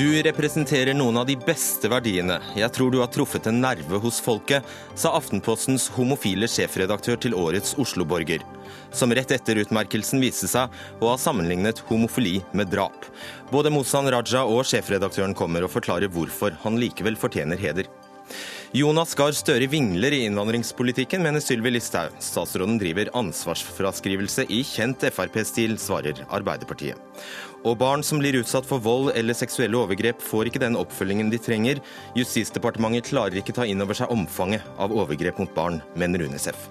Du representerer noen av de beste verdiene. Jeg tror du har truffet en nerve hos folket, sa Aftenpostens homofile sjefredaktør til årets Oslo-borger. Som rett etter utmerkelsen viste seg å ha sammenlignet homofili med drap. Både Mosan Raja og sjefredaktøren kommer og forklarer hvorfor han likevel fortjener heder. Jonas Gahr Støre vingler i innvandringspolitikken, mener Sylvi Listhaug. Statsråden driver ansvarsfraskrivelse i kjent Frp-stil, svarer Arbeiderpartiet. Og barn som blir utsatt for vold eller seksuelle overgrep, får ikke den oppfølgingen de trenger. Justisdepartementet klarer ikke ta inn over seg omfanget av overgrep mot barn, mener UNICEF.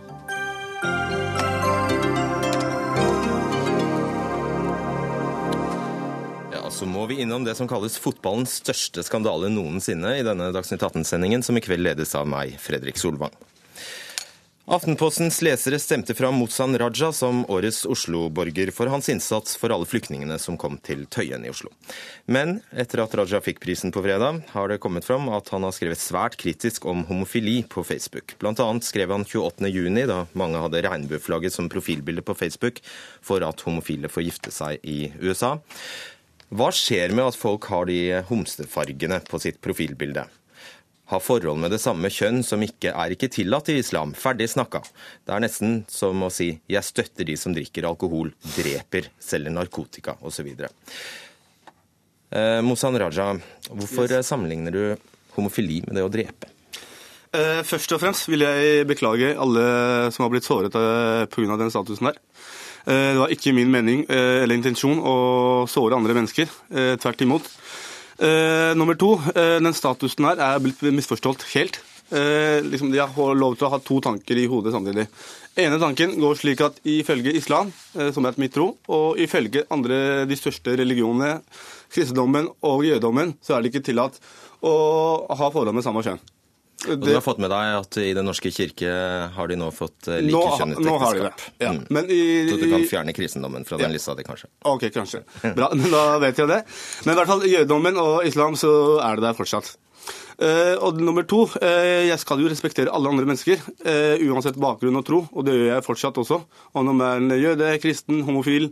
Så må vi innom det som kalles fotballens største skandale noensinne i denne Dagsnytt 18-sendingen, som i kveld ledes av meg, Fredrik Solvang. Aftenpostens lesere stemte fram Mozan Raja som årets Oslo-borger for hans innsats for alle flyktningene som kom til Tøyen i Oslo. Men etter at Raja fikk prisen på fredag, har det kommet fram at han har skrevet svært kritisk om homofili på Facebook. Blant annet skrev han 28.6, da mange hadde regnbueflagget som profilbilde på Facebook for at homofile får gifte seg i USA. Hva skjer med at folk har de homsefargene på sitt profilbilde? har forhold med det samme kjønn som ikke er ikke tillatt i islam. Ferdig snakka. Det er nesten som å si 'jeg støtter de som drikker alkohol, dreper, selger narkotika' osv. Eh, Mosan Raja, hvorfor yes. sammenligner du homofili med det å drepe? Eh, først og fremst vil jeg beklage alle som har blitt såret eh, pga. den statusen der. Eh, det var ikke min mening eh, eller intensjon å såre andre mennesker. Eh, tvert imot. Nummer to, den statusen her er blitt misforstått helt. Liksom de har lov til å ha to tanker i hodet samtidig. ene tanken går slik at ifølge islam, som er et mitt tro, og ifølge andre de største religionene, kristendommen og jødedommen, så er det ikke tillatt å ha forhold med samme kjønn. Det, og du har fått med deg at i Den norske kirke har de nå fått likekjønnet ekteskap. Ja. Mm. Men i, Så du kan fjerne kristendommen fra den ja. lista di, kanskje? Ok, kanskje. Bra, men da vet jeg det. Men i hvert fall jødedommen og islam, så er det der fortsatt. Uh, og nummer to, uh, jeg skal jo respektere alle andre mennesker, uh, uansett bakgrunn og tro, og det gjør jeg fortsatt også. Om man er en jøde, kristen, homofil,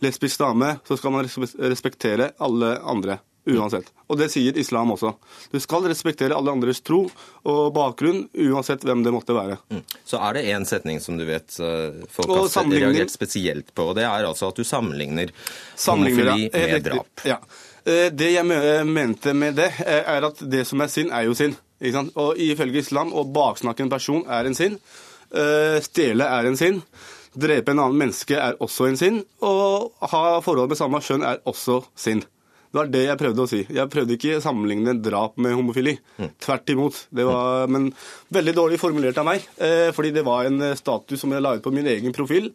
lesbisk dame, så skal man respektere alle andre uansett. Og det sier islam også. Du skal respektere alle andres tro og bakgrunn, uansett hvem det måtte være. Mm. Så er det én setning som du vet eh, folk har reagert spesielt på, og det er altså at du sammenligner, sammenligner homofili ja. med drap. Ja. Eh, det jeg mente med det, eh, er at det som er synd, er jo synd. Og ifølge islam å baksnakke en person er en synd. Stjele er en synd. Drepe en annen menneske er også en synd. Og ha forhold med samme kjønn er også synd. Det var det jeg prøvde å si. Jeg prøvde ikke å sammenligne drap med homofili. Mm. Tvert imot. Det var, men veldig dårlig formulert av meg, eh, fordi det var en status som jeg la ut på min egen profil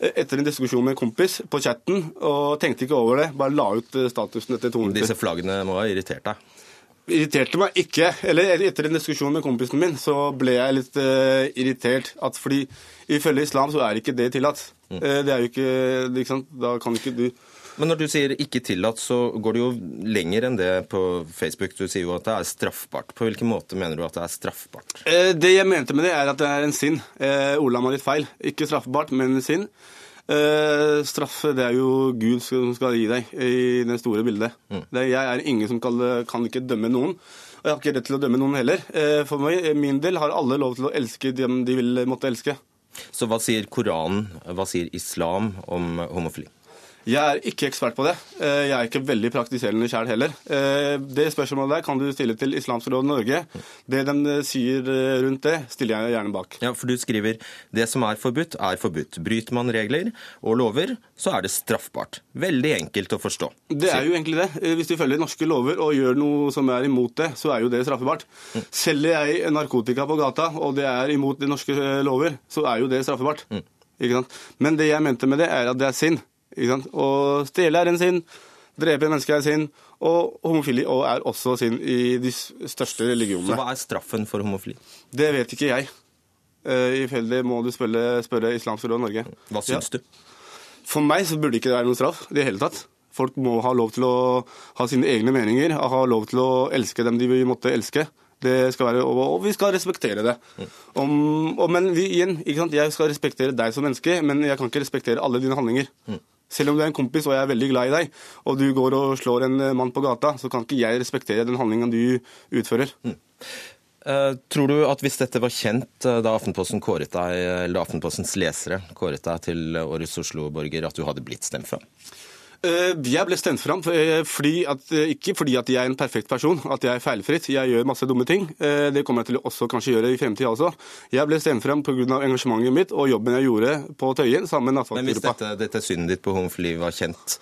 eh, etter en diskusjon med en kompis på chatten, og tenkte ikke over det. Bare la ut eh, statusen etter to minutter. Disse flaggene må ha irritert deg? Irriterte meg ikke. Eller etter en diskusjon med kompisen min, så ble jeg litt uh, irritert. At fordi ifølge islam så er ikke det tillatt. Mm. Uh, det er jo ikke, ikke sant? Da kan ikke du men når du sier ikke tillatt, så går det jo lenger enn det på Facebook. Du sier jo at det er straffbart. På hvilken måte mener du at det er straffbart? Eh, det jeg mente med det, er at det er en synd. Eh, har litt feil. Ikke straffbart, men en synd. Eh, straffe, det er jo Gud som skal gi deg i det store bildet. Mm. Det, jeg er ingen som kan, kan, ikke dømme noen. Og jeg har ikke rett til å dømme noen heller. For meg, min del har alle lov til å elske dem de vil måtte elske. Så hva sier Koranen, hva sier islam om homofili? Jeg er ikke ekspert på det. Eh, jeg er ikke veldig praktiserende sjøl heller. Eh, det spørsmålet der kan du stille til Islamsk Råd Norge. Det de eh, sier rundt det, stiller jeg gjerne bak. Ja, for du skriver det som er forbudt, er forbudt. Bryter man regler og lover, så er det straffbart. Veldig enkelt å forstå. Det er jo egentlig det. Hvis du følger norske lover og gjør noe som er imot det, så er jo det straffbart. Mm. Selger jeg narkotika på gata, og det er imot de norske lover, så er jo det straffbart. Mm. Men det jeg mente med det, er at det er sinn. Å stjele er en synd, drepe mennesker er synd, og homofili er også synd i de største religionene. Så hva er straffen for homofili? Det vet ikke jeg. Uh, Ifølge må du spørre, spørre Islamsk Råd Norge. Hva syns ja. du? For meg så burde det ikke være noen straff i det hele tatt. Folk må ha lov til å ha sine egne meninger, ha lov til å elske dem de vil måtte elske. Det skal være, og, og vi skal respektere det. Om, og, men vi, igjen, ikke sant? jeg skal respektere deg som menneske, men jeg kan ikke respektere alle dine handlinger. Selv om du er en kompis og jeg er veldig glad i deg, og du går og slår en eh, mann på gata, så kan ikke jeg respektere den handlingen du utfører. Eh, tror du at hvis dette var kjent eh, da Aftenposten kåret deg, eller Aftenpostens lesere kåret deg til årets Oslo-borger, at du hadde blitt stemt fram? Eh, Jeg ble stemt fram eh, fordi at, eh, ikke fordi at jeg er en perfekt person, at jeg er feilfritt. Jeg gjør masse dumme ting. Det kommer jeg til å også kanskje gjøre i fremtida også. Jeg ble stemt fram pga. engasjementet mitt og jobben jeg gjorde på Tøyen sammen med Men hvis dette, dette synet ditt på homofili var kjent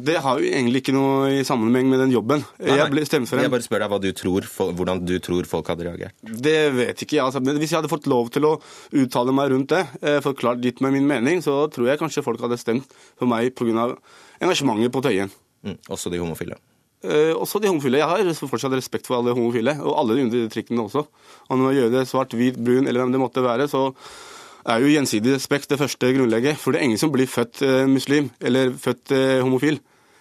Det har jo egentlig ikke noe i sammenheng med den jobben. Nei, nei. Jeg ble stemt. Jeg bare spør deg hva du tror, hvordan du tror folk hadde reagert. Det vet ikke jeg. Altså. Hvis jeg hadde fått lov til å uttale meg rundt det, eh, forklart litt med min mening, så tror jeg kanskje folk hadde stemt for meg pga. engasjementet på Tøyen. Mm, også de homofile. Eh, også de homofile. Jeg har fortsatt respekt for alle homofile, og alle de undertrykkende også. Og når man gjør det svart, hvit, brun eller hvem det måtte være, så er jo gjensidig respekt det første grunnlegget. For det er ingen som blir født eh, muslim eller født eh, homofil.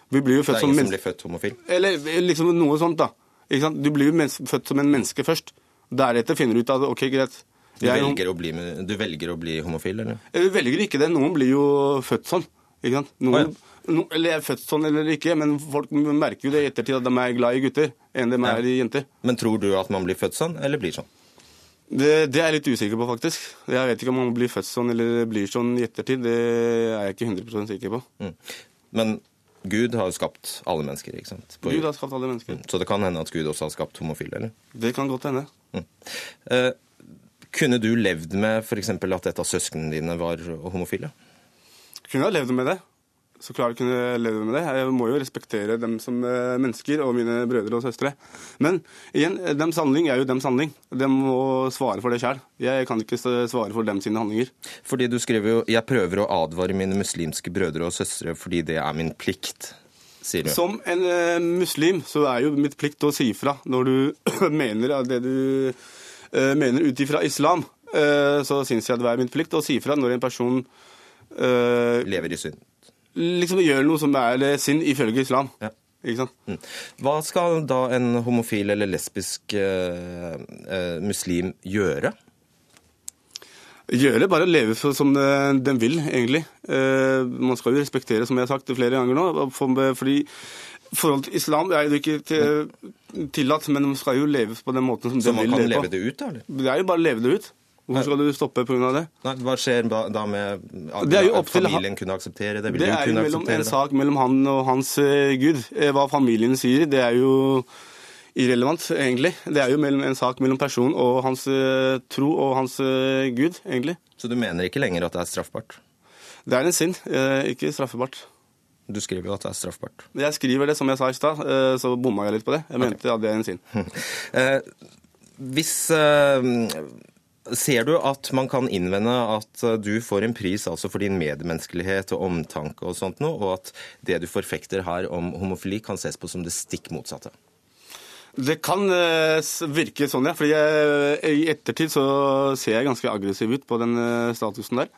Vi blir jo Det er ingen som som blir født homofil. Eller liksom noe sånt, da. Du blir jo født som en menneske først. Deretter finner du ut at OK, greit. Du velger, å bli, du velger å bli homofil, eller? jeg velger ikke det. Noen blir jo født sånn. Ikke sant? Noen, no, eller jeg er født sånn eller ikke, men folk merker jo det i ettertid at de er glad i gutter enn de Ja. er i jenter. Men tror du at man blir født sånn, eller blir sånn? Det, det er jeg litt usikker på, faktisk. Jeg vet ikke om man blir født sånn eller blir sånn i ettertid. Det er jeg ikke 100% sikker på. Mm. Men Gud har jo skapt alle mennesker, ikke sant? På Gud har skapt alle mennesker. Så det kan hende at Gud også har skapt homofile, eller? Det kan godt hende. Mm. Eh, kunne du levd med f.eks. at et av søsknene dine var homofile? Kunne ha levd med det. Så klart kunne jeg leve med det. Jeg må jo respektere dem som eh, mennesker og mine brødre og søstre. Men igjen, dems handling er jo dems handling. De må svare for det sjøl. Jeg kan ikke svare for dem sine handlinger. Fordi du skriver jo 'Jeg prøver å advare mine muslimske brødre og søstre fordi det er min plikt', sier du. Som en eh, muslim så er jo mitt plikt å si ifra når du mener det du eh, mener ut ifra islam. så syns jeg det er min plikt å si ifra når en person Lever i synd. Liksom gjør noe som er synd ifølge islam. Ja. Mm. Hva skal da en homofil eller lesbisk eh, eh, muslim gjøre? Gjøre bare leve så- som eh, den vil, egentlig. Eh, man skal jo respektere, som jeg har sagt flere ganger nå, for, fordi forhold til islam er jo ikke til, tillatt, men man skal jo leve på den måten som Så den man kan leve leve det ut, da? Det er jo bare å leve det ut. Hvorfor skal du stoppe pga. det? Nei, hva skjer da med at til familien kunne akseptere det? Vil Det er jo mellom, en det? sak mellom han og hans uh, gud. Eh, Hva familien sier, det er jo irrelevant, egentlig. Det er jo mellom, en sak mellom personen og hans uh, tro og hans uh, gud, egentlig. Så du mener ikke lenger at det er straffbart? Det er en synd, ikke straffbart. Du skriver jo at det er straffbart. Jeg skriver det som jeg sa i stad, så bomma jeg litt på det. Jeg mente at det er en synd. Hvis Ser du at man kan innvende at eh, du får en pris altså for din medmenneskelighet og omtanke og sånt noe, og at det du forfekter her om homofili kan ses på som det stikk motsatte? Det kan eh, virke sånn, ja. Fordi jeg, i ettertid så ser jeg ganske aggressiv ut på den eh, statusen der.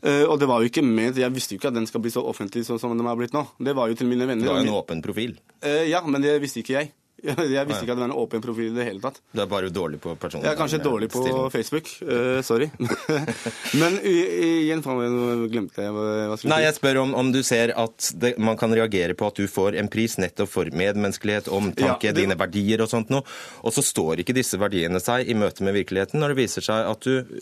Og det var jo ikke ment, Jeg visste jo ikke at den skal bli så offentlig som den har blitt nå. Det var jo til mine venner. Har jo en åpen profil. Ja, men det visste ikke jeg. Jeg visste ikke at det var en åpen profil i det hele tatt. Du er bare dårlig på personlig Jeg er kanskje dårlig på stilling. Facebook. Uh, sorry. men igjen, glemte jeg hva jeg skulle Nei, si. jeg spør om, om du ser at det, man kan reagere på at du får en pris nettopp for medmenneskelighet, omtanke, Ja, det- dine verdier og sånt noe, og så står ikke disse verdiene seg i møte med virkeligheten når det viser seg at du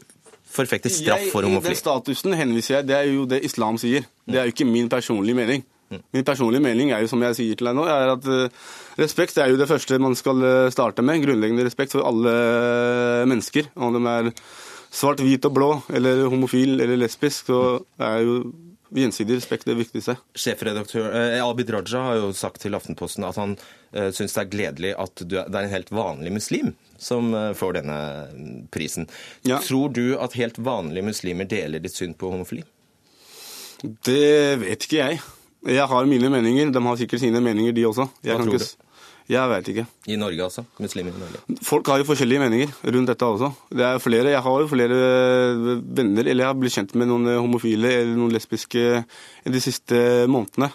forfekter straff for homofili. den statusen henviser jeg, det er jo det islam sier. Det er jo ikke min personlige mening. Mm. Min personlige mening er jo, som jeg sier til deg nå, er at eh, respekt er jo det første man skal eh, starte med. Grunnleggende respekt for alle mennesker. Om de er svart, hvit og blå, eller homofil eller lesbisk, så er jo gjensidig respekt det viktigste. Sjefredaktør eh, Abid Raja har jo sagt til Aftenposten at han eh, syns det er gledelig at du, er- det er en helt vanlig muslim som eh, får denne prisen. Ja. Tror du at helt vanlige muslimer deler ditt syn på homofili? Det vet ikke jeg. Jeg har mine meninger. De har sikkert sine meninger, de også. Jeg Hva kan tror ikke du? Jeg vet ikke. I Norge, altså? Muslimer i Norge. Folk har jo forskjellige meninger rundt dette også. Det er flere, Jeg har jo flere venner, eller jeg har blitt kjent med noen homofile eller noen lesbiske de siste månedene.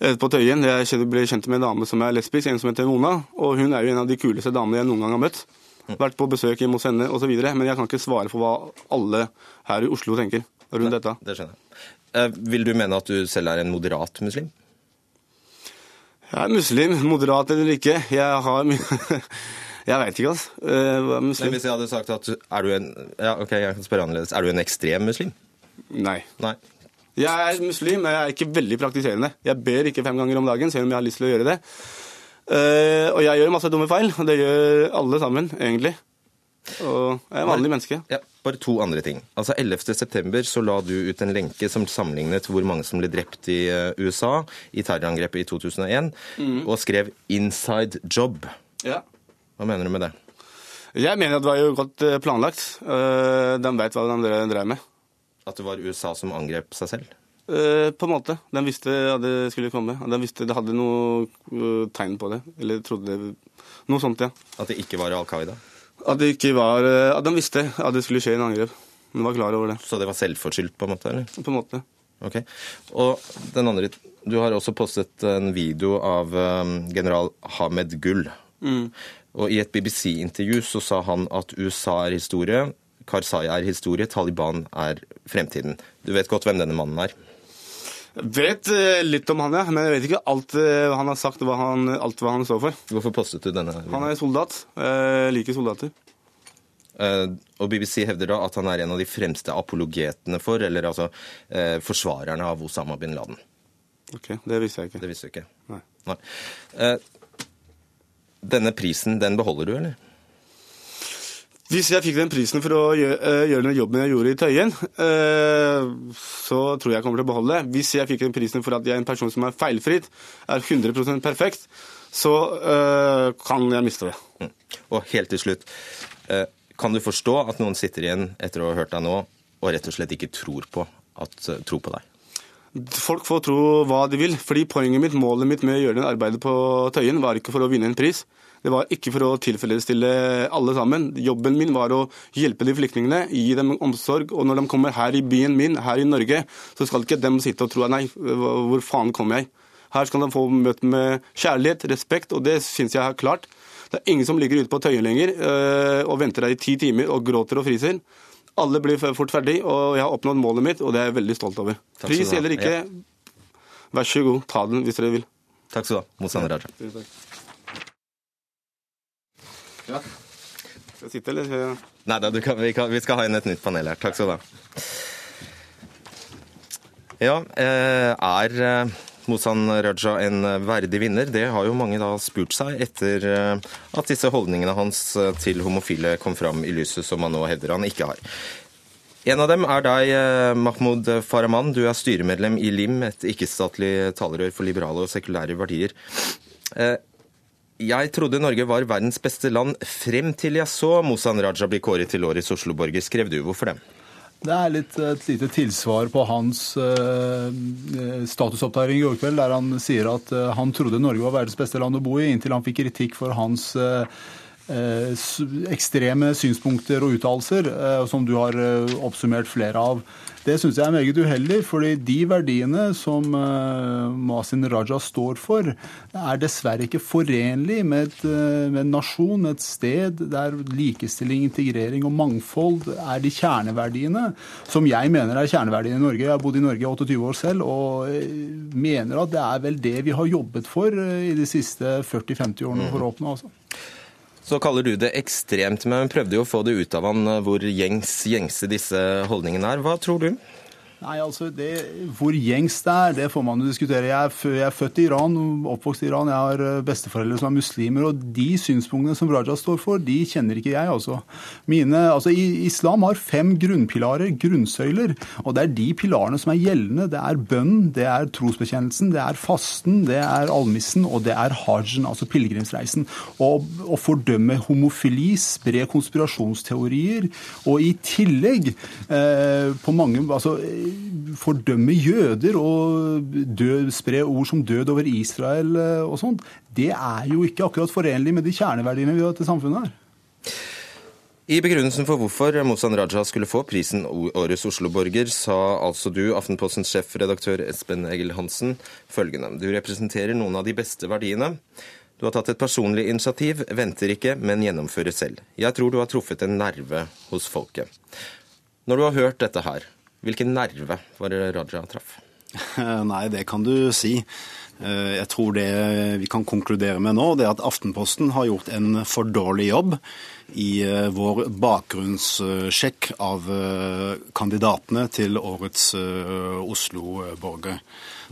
eh, på Tøyen. Jeg ble kjent med en dame som er lesbisk, en som heter Mona. Og hun er jo en av de kuleste damene jeg noen gang har møtt. Vært på besøk hjemme hos henne osv. Men jeg kan ikke svare for hva alle her i Oslo tenker rundt dette. Det skjønner jeg. Eh, vil du mene at du selv er en moderat muslim? Jeg er muslim, moderat eller ikke. Jeg har mye Jeg veit ikke, altså. muslim. hvis jeg hadde sagt at er du en Ja, ok, jeg kan spørre annerledes. Er du en ekstrem muslim? Nei. Nei. Jeg er muslim, men jeg er ikke veldig praktiserende. Jeg ber ikke fem ganger om dagen, selv om jeg har lyst til å gjøre det. Uh, og jeg gjør masse dumme feil, og det gjør alle sammen, egentlig. Og jeg er vanlig menneske. Ja, bare to andre ting. Altså 11.9 så la du ut en lenke som sammenlignet hvor mange som ble drept i eh, USA i terrorangrepet i 2001, mm. og skrev 'inside job'. Ja. Hva mener du med det? Jeg mener at det var jo godt eh, planlagt. Eh, de veit hva de drev med. At det var USA som angrep seg selv? På en måte. De visste at det skulle komme. De visste det hadde noe tegn på det. Eller trodde det Noe sånt, ja. At det ikke var Al Qaida? At det ikke var At de visste at det skulle skje en angrep. De var klar over det. Så det var selvforskyldt, på en måte? eller? På en måte. Ok. Og den andre Du har også postet en video av general Hamed Gull. Mm. Og I et BBC-intervju så sa han at USA er historie, Karzai er historie, Taliban er fremtiden. Du vet godt hvem denne mannen er? Jeg vet eh, litt om han, ja, men jeg vet ikke alt eh, han har sagt, hva han, alt hva han står for. Hvorfor postet du denne? Han er soldat. Jeg liker soldater. Og BBC hevder da at han er en av de fremste apologetene for, eller altså forsvarerne av Osama bin Laden. Ok, Det visste jeg ikke. Det visste du ikke? Nei. Nei. Denne prisen, den beholder du, eller? Hvis jeg fikk den prisen for å gjøre, uh, den jobben jeg gjorde i Tøyen, uh, så tror jeg jeg kommer til å beholde det. Hvis jeg fikk den prisen for at jeg er en person som er feilfritt, er 100% perfekt, så uh, kan jeg miste det. Mm. Og helt til slutt, kan du forstå at noen sitter igjen etter å ha hørt deg nå, og rett og slett ikke tror på, at, tror på deg? Folk får tro hva de vil. fordi Poenget mitt, målet mitt med å gjøre den arbeidet på Tøyen, var ikke for å vinne en pris. Det var ikke for å tilfredsstille alle sammen. Jobben min var å hjelpe de flyktningene, gi dem omsorg. Og når de kommer her i byen min, her i Norge, så skal ikke de sitte og tro nei, hvor faen kommer jeg? Her skal de få møte med kjærlighet, respekt, og det syns jeg har klart. Det er ingen som ligger ute på Tøyen lenger øh, og venter der i ti timer og gråter og friser. Alle blir fort ferdig, og jeg har oppnådd målet mitt, og det er jeg veldig stolt over. Pris eller ikke, vær så god, ta den hvis dere vil. Takk skal du ha, Mosan Raja. Ja. Skal jeg sitte, eller? Nei da, vi, vi, skal ha inn et nytt panel her. Takk skal du ha. Ja, eh, er eh, Mosan Raja en verdig vinner? Det har jo mange da spurt seg etter eh, at disse holdningene hans til homofile kom fram i lyset, som han nå hevder han ikke har. En av dem er deg, Mahmoud Farahman. Du er styremedlem i LIM, et ikke-statlig talerør for liberale og sekulære verdier. Jeg trodde Norge var verdens beste land frem til jeg så Mosan Raja bli kåret til årets Oslo-borger, skrev du. Hvorfor det? Det er litt et lite tilsvar på hans uh, statusoppdatering i går kveld, der han sier at uh, han trodde Norge var verdens beste land å bo i, inntil han fikk kritikk for hans uh, ekstreme synspunkter og uttalelser, som du har oppsummert flere av. Det syns jeg er meget uheldig, fordi de verdiene som Masin Raja står for, er dessverre ikke forenlig med, et, med en nasjon, et sted der likestilling, integrering og mangfold er de kjerneverdiene som jeg mener er kjerneverdiene i Norge. Jeg har bodd i Norge i 28 år selv og eh, mener at det er vel det vi har jobbet for i de siste 40-50 årene for å oppnå. altså. Så kaller du det ekstremt, men prøvde jo å få det ut av han eh, hvor gjengs, gjengse disse holdningene er. Hva tror du? Nei, altså det, Hvor gjengs det er, det får man jo diskutere. Jeg er, jeg er, født i Iran, oppvokst i Iran. Jeg har eh, besteforeldre som er muslimer. og De synspunktene som Raja står for, de kjenner ikke jeg. altså. Mine, altså Islam har fem grunnpilarer, grunnsøyler. og Det er de pilarene som er gjeldende. Det er bønnen, det er trosbekjennelsen, det er fasten, det er almissen og det er hajen, altså pilegrimsreisen. Å fordømme homofili, spre konspirasjonsteorier, og i tillegg eh, på mange altså fordømme jøder og død, spre ord som død over Israel eh, og sånt, det er jo ikke akkurat forenlig med de kjerneverdiene vi har til samfunnet her. I begrunnelsen for hvorfor Mozan Raja skulle få prisen Årets Oslo-borger, sa altså du, Aftenpostens sjefredaktør Espen Egil Hansen, følgende. Du representerer noen av de beste verdiene. Du har tatt et personlig initiativ, venter ikke, men gjennomfører selv. Jeg tror du har truffet en nerve hos folket. Når du har hørt dette her, hvilken nerve var det Raja traff? Nei, det kan du si. Eh, jeg tror det vi kan konkludere med nå, det er at Aftenposten har gjort en for dårlig jobb i eh, vår bakgrunnssjekk av eh, kandidatene til årets Oslo-borger.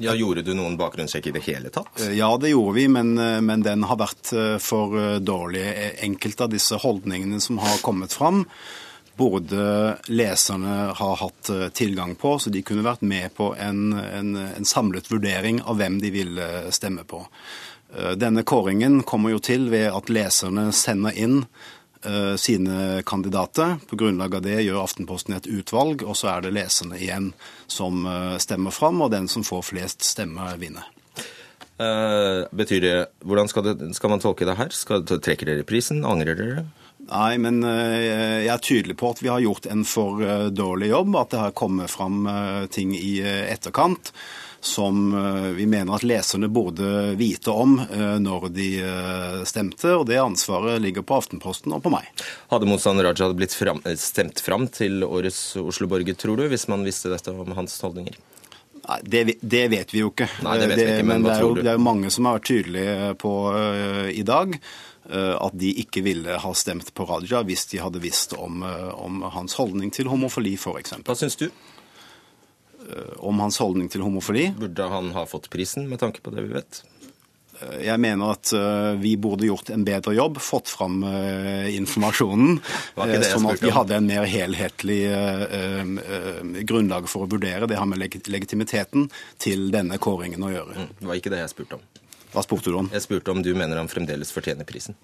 Ja, Gjorde du noen bakgrunnssjekk i det hele tatt? Ja, det gjorde vi, men, men den har vært for dårlig. Enkelte av disse holdningene som har kommet fram, både leserne har hatt eh, tilgang på, så de kunne vært med på en, en, en samlet vurdering av hvem de ville stemme på. Eh, denne kåringen kommer jo til ved at leserne sender inn uh, sine kandidater. På grunnlag av det gjør Aftenposten et utvalg, og så er det leserne igjen som stemmer fram, og den som får flest stemmer, vinner. Uh, betyr det, Hvordan skal, det, skal, man tolke det her? Skal, trekker dere prisen? Angrer dere? Nei, men eh, jeg er tydelig på at vi har gjort en for eh, dårlig jobb. At det har kommet fram eh, ting i etterkant som vi mener at leserne burde vite om når de stemte. Og det ansvaret ligger på Aftenposten og på meg. Hadde Mohsan Raja blitt fram, stemt fram til årets Oslo-borger, tror du, hvis man visste dette om hans holdninger? Nei, det, det, vet vi jo ikke. Nei, det vet det, vi ikke, men, men hva tror du? Det er jo mange som har vært tydelige på i dag. Eh, at de ikke ville ha stemt på Raja hvis de hadde visst om, eh, om hans holdning til homofili, f.eks. Hva syns du? Eh, om hans holdning til homofili? Burde han ha fått prisen, med tanke på det vi vet? Jeg mener at vi burde gjort en bedre jobb, fått fram informasjonen. sånn at vi hadde en mer helhetlig grunnlag for å vurdere. Det har med legitimiteten til denne kåringen å gjøre. Mm, det var ikke det jeg spurte om. Hva spurte du om? Jeg spurte om du mener han fremdeles fortjener prisen.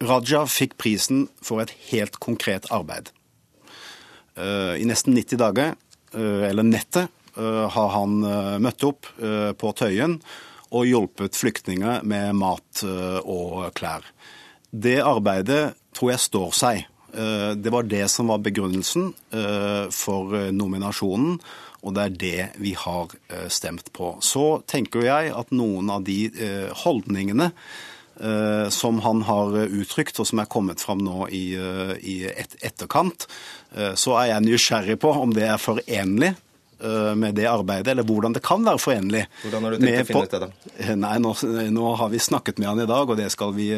Raja fikk prisen for et helt konkret arbeid. Eh, I nesten 90 dager, eh, eller nettet, eh, har han møtt opp på Tøyen og hjulpet flyktninger med mat og klær. Det arbeidet tror jeg står seg. Det var det som var begrunnelsen for nominasjonen og det er det vi har eh, stemt på. Så tenker jeg at noen av de eh, holdningene eh, som han har uttrykt, og som er kommet fram nå i, i etterkant, så er jeg nysgjerrig på om det er forenlig med det arbeidet, eller hvordan det kan være forenlig. Hvordan har du tenkt å finne ut det, da? Nei, nå, nå, har vi snakket med han i dag, og det skal vi,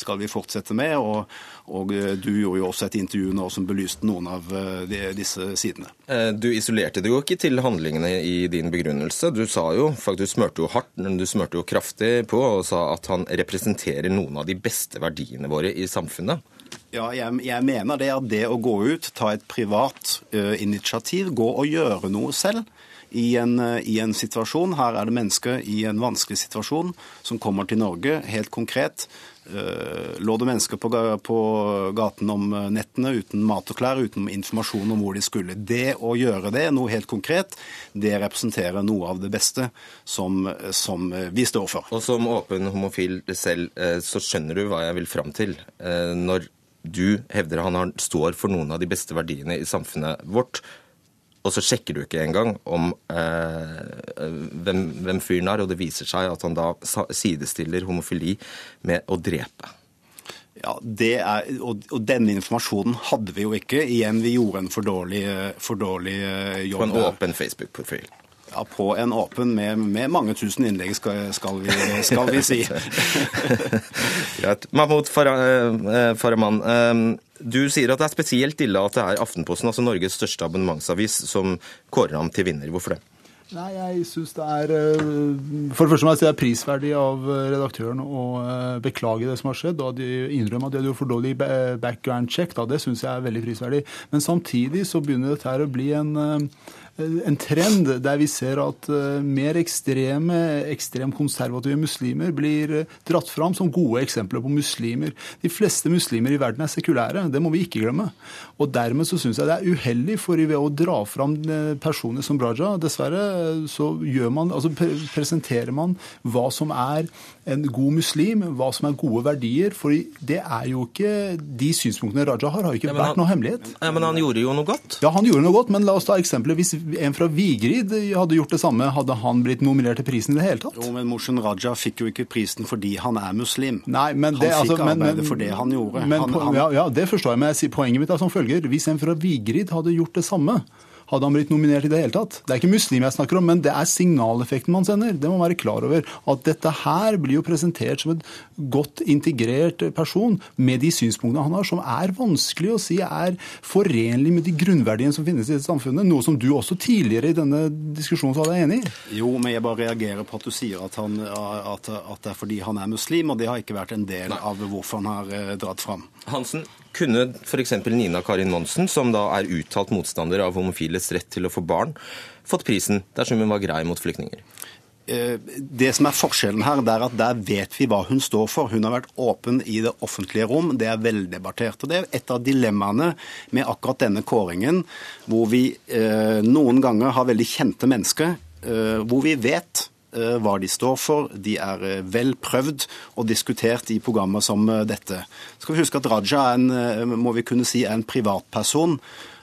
skal vi fortsette med. Og, og eh, du gjorde jo også et intervju nå som belyste noen av eh, de, disse sidene. Eh, du isolerte det jo ikke til handlingene i din begrunnelse. Du sa jo, faktisk du smørte jo hardt, men du smørte jo kraftig på og sa at han representerer noen av de beste verdiene våre i samfunnet. Ja, jeg, jeg mener det er det å gå ut, ta et privat uh, initiativ, gå og gjøre noe selv. I en, I en, situasjon. Her er det mennesker i en vanskelig situasjon som kommer til Norge helt konkret Eh, lå det mennesker på, på gaten om nettene uten mat og klær, uten informasjon om hvor de skulle. Det å gjøre det, noe helt konkret, det representerer noe av det beste som, som vi står for. Og som åpen homofil selv, så skjønner du hva jeg vil fram til. Når du hevder han står for noen av de beste verdiene i samfunnet vårt, og så sjekker du ikke engang om eh, hvem, hvem fyren er, og det viser seg at han da sidestiller homofili med å drepe. Ja, er, og, og, denne informasjonen hadde vi jo ikke. Igjen, vi gjorde en for dårlig, for dårlig eh, jobb. På en åpen Facebook-profil. Ja, På en åpen med, med mange tusen innlegg, skal, skal, vi, skal vi, si. Greit. Mahmoud eh, Farahman, du sier at det er spesielt ille at det er Aftenposten, altså Norges største abonnementsavis, som kårer ham til vinner. Hvorfor det? Nei, jeg synes det er eh, For det første må jeg si det er prisverdig av eh, redaktøren å eh, beklage det som har skjedd, og de innrømme at de hadde for dårlig background check. Da. Det syns jeg er veldig prisverdig. Men samtidig så begynner dette her å bli en en trend der vi ser at eh, mer ekstreme, ekstremt konservative muslimer blir eh, dratt fram som gode eksempler på muslimer. De fleste muslimer i verden er sekulære, det må vi ikke glemme. Og dermed så syns jeg det er uheldig for ved å dra fram eh, personer som Braja. Dessverre så gjør man, altså presenterer man hva som er en god muslim, hva som er gode verdier. For det er jo ikke De synspunktene Raja har, har ikke ja, vært han, noe hemmelighet. Ja, Men han gjorde jo noe godt? Ja, han gjorde noe godt. Men la oss ta eksempelet. Hvis en fra Vigrid hadde gjort det samme, hadde han blitt nominert til prisen i det hele tatt? Jo, men Moshen Raja fikk jo ikke prisen fordi han er muslim. Nei, men det, han fikk altså, arbeidet men, for det han gjorde. Men, han, han, ja, ja, det forstår jeg, men poenget mitt er som følger. Hvis en fra Vigrid hadde gjort det samme, hadde han blitt nominert i det hele tatt. Det er ikke muslim jeg snakker om, men det er signaleffekten man sender. Det må man være klar over. At dette her blir jo presentert som et godt integrert person med de synspunktene han har, som er vanskelig å si er forenlig med de grunnverdiene som finnes i dette samfunnet. Noe som du også tidligere i denne diskusjonen sa deg enig i. Jo, men jeg bare reagerer på at du sier at, han, at, at det er fordi han er muslim, og det har ikke vært en del av hvorfor han har eh, dratt fram. Hansen, kunne f.eks. Nina Karin Monsen, som da er uttalt motstander av homofiles rett til å få barn, fått prisen dersom hun var grei mot flyktninger? Eh, det som er forskjellen her, det er at der vet vi hva hun står for. Hun har vært åpen i det offentlige rom. Det er veldebattert. Og det er et av dilemmaene med akkurat denne kåringen, hvor vi eh, noen ganger har veldig kjente mennesker, eh, hvor vi vet hva de står for. De er eh, vel prøvd og diskutert i programmer som eh, dette. Skal vi huske at Raja er en, må vi kunne si, er en privatperson Eh,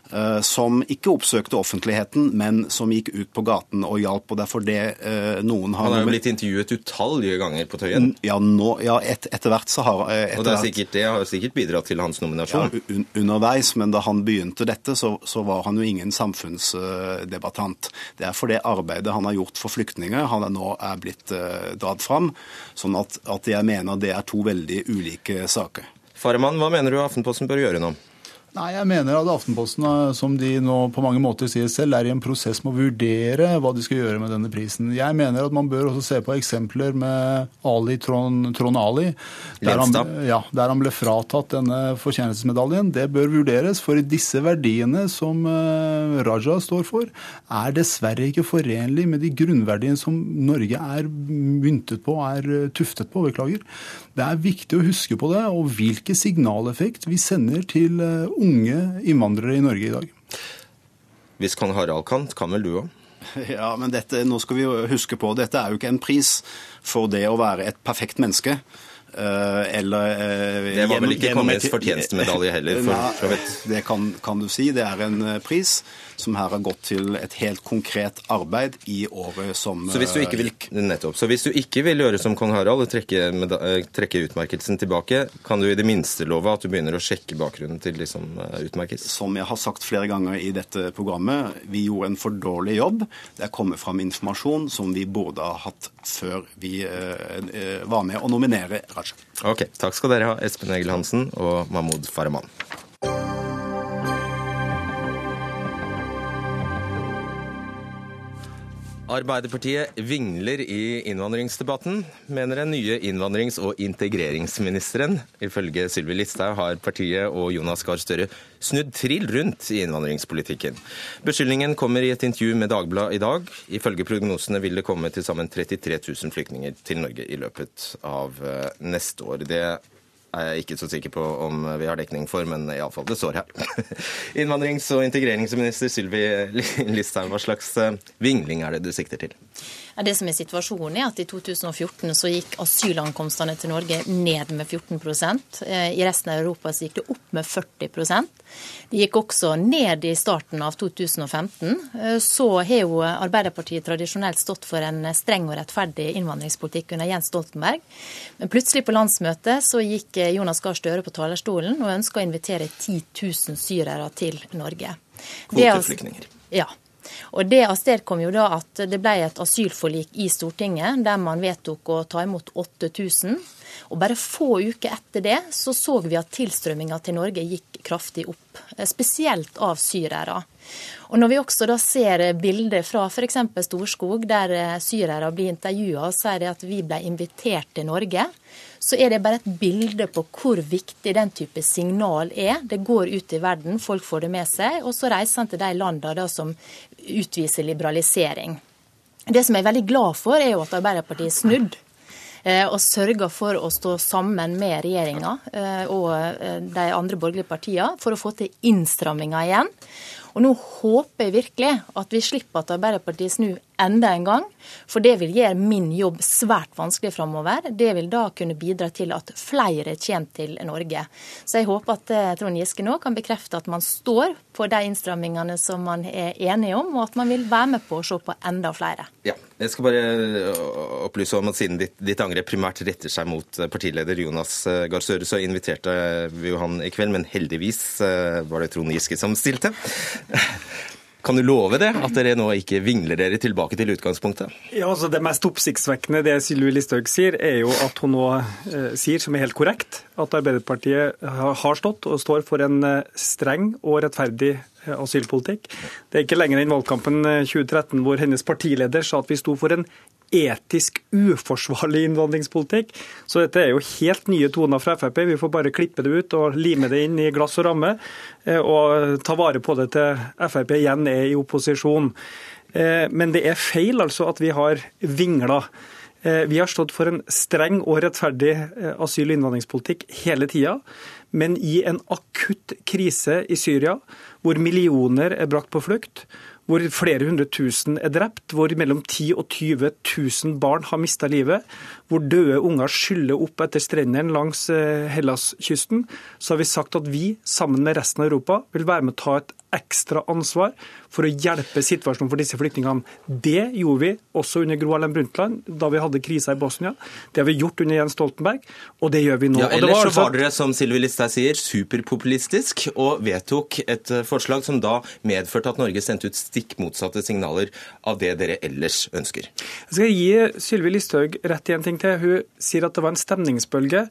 som ikke oppsøkte offentligheten, men som gikk ut på gaten og hjalp. og derfor det eh, noen har... Han har jo blitt intervjuet utallige ganger på Tøyen. Ja, nå, ja et, etter hvert så har etter Og det, sikkert, det, har sikkert bidratt til hans nominasjon? Ja, un, underveis, men da han begynte dette, så, så, var han jo ingen samfunnsdebattant. Det er for det arbeidet han har gjort for flyktninger, han er nå er blitt dratt fram. Sånn at, at jeg mener det er to veldig ulike saker. Farman, hva mener du Aftenposten bør gjøre nå? Nei, Jeg mener at Aftenposten, eh, som de nå på mange måter sier selv, er i en prosess med å vurdere hva de skal gjøre med denne prisen. Jeg mener at man bør også se på eksempler med Ali Trond, Trond Ali, der han, ja, der han, ble fratatt denne fortjenestesmedaljen. Det bør vurderes, for disse verdiene som uh, Raja står for, er dessverre ikke forenlig med de grunnverdiene som Norge er myntet på, er eh, tuftet på. Beklager. Det er viktig å huske på det, og hvilken signaleffekt vi sender til uh, unge innvandrere i Norge i dag. Hvis kan Harald kan, kan vel du òg? Ja, men dette, nå skal vi jo huske på, dette er jo ikke en pris for det å være et perfekt menneske. Uh, eller uh, Det var vel ikke kongens fortjenestemedalje heller, for vidt? Det kan, kan, du si. Det er en pris som her har gått til et helt konkret arbeid i året som så hvis du ikke vil, nettopp, så hvis du ikke vil gjøre som kong Harald og trekke, eh, trekke, utmerkelsen tilbake, kan du i det minste love at du begynner å sjekke bakgrunnen til de som eh, utmerkes? Som jeg har sagt flere ganger i dette programmet, vi gjorde en for dårlig jobb. Det er kommet fram informasjon som vi burde ha hatt før vi eh, var med å nominere Raja. Ok, Takk skal dere ha, Espen Egil Hansen og Mahmoud Farahman. Arbeiderpartiet vingler i innvandringsdebatten, mener den nye innvandrings- og integreringsministeren. Ifølge Sylvi Listhaug har partiet og Jonas Gahr Støre snudd trill rundt i innvandringspolitikken. Beskyldningen kommer i et intervju med Dagbladet i dag. Ifølge prognosene vil det komme til sammen 33 000 flyktninger til Norge i løpet av eh, neste år. Det er jeg ikke så sikker på om vi har dekning for, men iallfall det står her. Innvandrings- og integreringsminister Sylvi Listhaug, hva slags eh, vingling er det du sikter til? Ja, det som er situasjonen er at I 2014 så gikk asylankomstene til Norge ned med 14 eh, I resten av Europa så gikk det opp med 40% Det gikk også ned i starten av 2015. Eh, så har jo Arbeiderpartiet tradisjonelt stått for en streng og rettferdig innvandringspolitikk under Jens Stoltenberg. Men plutselig på landsmøtet så gikk eh, Jonas Gahr Støre på talerstolen og ønska å invitere 10 000 syrere til Norge. Kvoteflyktninger. Ja. Og Det avstedkom jo da at det ble et asylforlik i Stortinget der man vedtok å ta imot 8000. Og Bare få uker etter det så så vi at tilstrømminga til Norge gikk kraftig opp. Eh, spesielt av syrere. Og Når vi også da ser bilder fra f.eks. Storskog, der eh, syrere blir intervjua og sier at vi ble invitert til Norge, så er det bare et bilde på hvor viktig den type signal er. Det går ut i verden, folk får det med seg, og så reiser han til de landene som utviser liberalisering. Det som jeg er veldig glad for, er jo at Arbeiderpartiet er snudd eh, og sørger for å stå sammen med regjeringa eh, og de andre borgerlige partiene for å få til innstramminger igjen. Og nå håper jeg virkelig at vi slipper at Arbeiderpartiet snur enda en gang. For det vil gjøre min jobb svært vanskelig framover. Det vil da kunne bidra til at flere kommer til Norge. Så jeg håper at eh, Trond Giske nå kan bekrefte at man står på de innstrammingene som man er enige om, og at man vil være med på å se på enda flere. Ja, jeg skal bare øh, opplyse om at siden ditt, ditt angrep primært retter seg mot øh, partileder Jonas Gahr Støre, så inviterte vi jo han i kveld, men heldigvis var det Trond Giske som stilte. Kan du love det, at dere nå ikke vingler dere tilbake til utgangspunktet? Ja, altså Det mest oppsiktsvekkende det Sylvi Listhaug sier, er jo at hun nå eh, sier, som er helt korrekt, at Arbeiderpartiet har stått og står for en eh, streng og rettferdig eh, asylpolitikk. Det er ikke lenger enn valgkampen 2013 eh, hvor hennes partileder sa at vi sto for en etisk uforsvarlig innvandringspolitikk. Så dette er jo helt nye toner fra Frp. Vi får bare klippe det ut og lime det inn i glass og ramme, eh, og ta vare på det til Frp igjen er i opposisjon. Eh, men det er feil altså at vi har vingla. Eh, vi har stått for en streng og rettferdig asyl- og innvandringspolitikk hele tida. Men i en akutt krise i Syria, hvor millioner er brakt på flukt, hvor flere hundre tusen er drept, hvor mellom 10 og 20 000 barn har mista livet, hvor døde unger skyller opp etter strendene langs eh, Hellaskysten, så har vi sagt at vi, sammen med resten av Europa, vil være med å ta et ekstra ansvar for å hjelpe situasjonen for disse flyktningene. Det gjorde vi også under Gro Harlem Brundtland, da vi hadde krisa i Bosnia. Det har vi gjort under Jens Stoltenberg, og det gjør vi nå. Ja, ellers var, altså... var dere, som Sylvi Listhaug sier, superpopulistisk og vedtok et eh, forslag som da medførte at Norge sendte ut stikk motsatte signaler av det dere ellers ønsker. Jeg skal gi Sylvi Listhaug rett i en ting til. Hun sier at det var en stemningsbølge.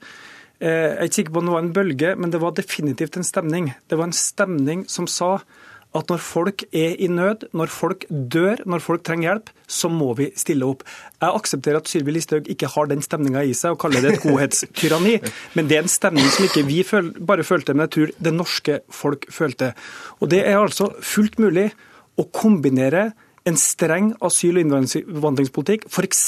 Eh, jeg er ikke sikker på om det var en bølge, men det var definitivt en stemning. Det var en stemning som sa at når folk er i nød, når folk dør, når folk trenger hjelp, så må vi stille opp. Jeg aksepterer at Sylvi Listhaug ikke har den stemninga i seg og kaller det et godhetstyranni, men det er en stemning som ikke vi føl bare følte, men jeg tror det norske folk følte. Og det er altså fullt mulig å kombinere en streng asyl- og innvandringspolitikk, f.eks.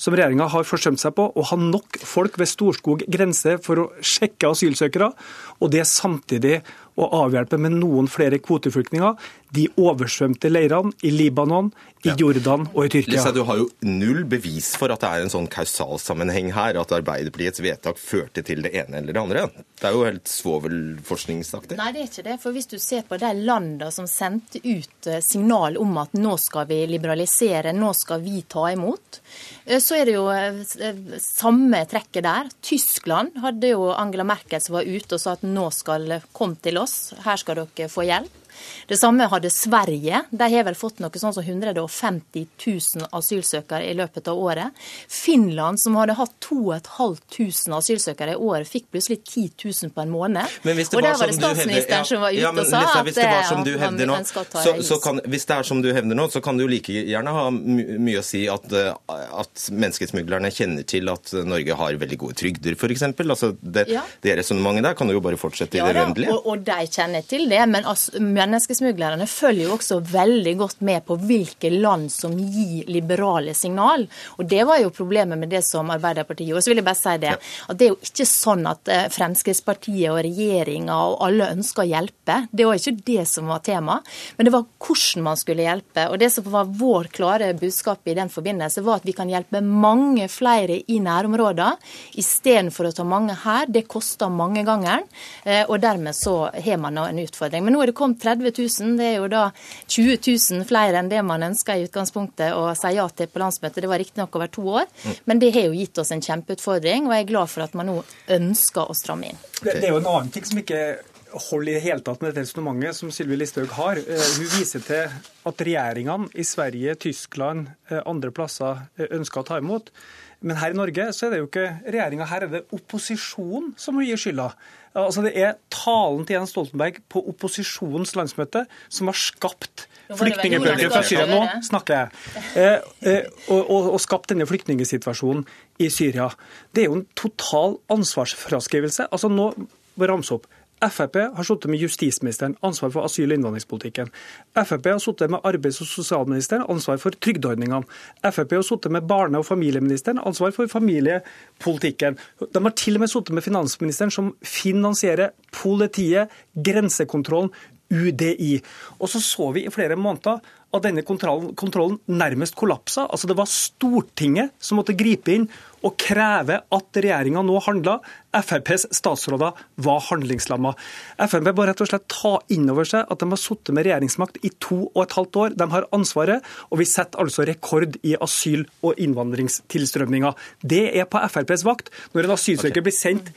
som regjeringa har forsømt seg på, å ha nok folk ved Storskog grense for å sjekke asylsøkere, og det samtidig å avhjelpe med noen flere kvoteflyktninger de oversvømte leirene i Libanon, i Jordan og i Tyrkia. Lisa, du har jo null bevis for at det er en sånn kausalsammenheng her, at Arbeiderpartiets vedtak førte til det ene eller det andre. Det er jo helt svovelforskningsaktig. Nei, det er ikke det. For hvis du ser på de landene som sendte ut eh, signal om at nå skal vi liberalisere, nå skal vi ta imot, eh, så er det jo eh, samme trekket der. Tyskland hadde jo Angela Merkel som var ute og sa at nå skal komme til oss, her skal dere få hjelp. Det samme hadde Sverige. De har vel fått noe sånn som 150 000 asylsøkere i løpet av året. Finland, som hadde hatt 2500 asylsøkere i året, fikk plutselig 10 000 på en måned. og der var det statsministeren som var ute ja, og sa Lisa, at som du å ta så, så kan, Hvis det er som du hevder nå, så kan det jo like gjerne ha mye å si at, eh, at menneskesmuglerne kjenner til at Norge har veldig gode trygder, f.eks. Altså, det, ja. det resonnementet der kan du jo bare fortsette i det uendelige. Og, og de kjenner til det, men altså, menneskesmuglerne følger jo også veldig godt med på hvilke land som gir liberale signal. Og Det var jo problemet med det som Arbeiderpartiet gjorde. Så vil jeg bare si det, at det er jo ikke sånn at eh, Fremskrittspartiet og regjeringa og alle ønsker å hjelpe. Det var ikke det som var tema, men det var hvordan man skulle hjelpe. Og Det som var vår klare budskap i den forbindelse, var at vi kan hjelpe mange flere i nærområder istedenfor å ta mange her. Det koster mange ganger, eh, og dermed så har man en utfordring. Men nå er det kommet 30 30 000. Det er jo da 20 000 flere enn det man ønska i utgangspunktet å si ja til på landsmøtet. Det var riktignok over to år, men det har jo gitt oss en kjempeutfordring, og jeg er glad for at man nå ønsker å stramme inn. Det, det er jo en annen ting som ikke holder i det hele tatt med dette resonnementet som Sylvi Listhaug har. Eh, hun viser til at regjeringene i Sverige, Tyskland, eh, andre plasser eh, ønsker å ta imot. Men her i Norge så er det jo ikke regjeringa, her er det opposisjonen som gir skylda. Altså Det er talen til Jens Stoltenberg på opposisjonens landsmøte som har skapt flyktningbølgen fra Syria. Nå snakker jeg. Eh, eh, og, og, og skapt denne flyktningsituasjonen i Syria. Det er jo en total ansvarsfraskrivelse. Altså Nå ramse opp Frp har sittet med justisministeren, ansvar for asyl- og innvandringspolitikken. Frp har sittet med arbeids- og sosialministeren, ansvar for trygdeordningene. Frp har sittet med barne- og familieministeren, ansvar for familiepolitikken. De har til og med sittet med finansministeren, som finansierer politiet, grensekontrollen, UDI. Og så så vi i flere måneder at denne kontrollen, kontrollen nærmest kollapsa. Altså Det var Stortinget som måtte gripe inn og kreve at regjeringa nå handla. FrPs statsråder var handlingslamma. Frp må rett og slett ta inn over seg at de har sittet med regjeringsmakt i to og et halvt år. De har ansvaret, og vi setter altså rekord i asyl- og innvandringstilstrømninga. Det er på FrPs vakt. Når en asylsøker blir sendt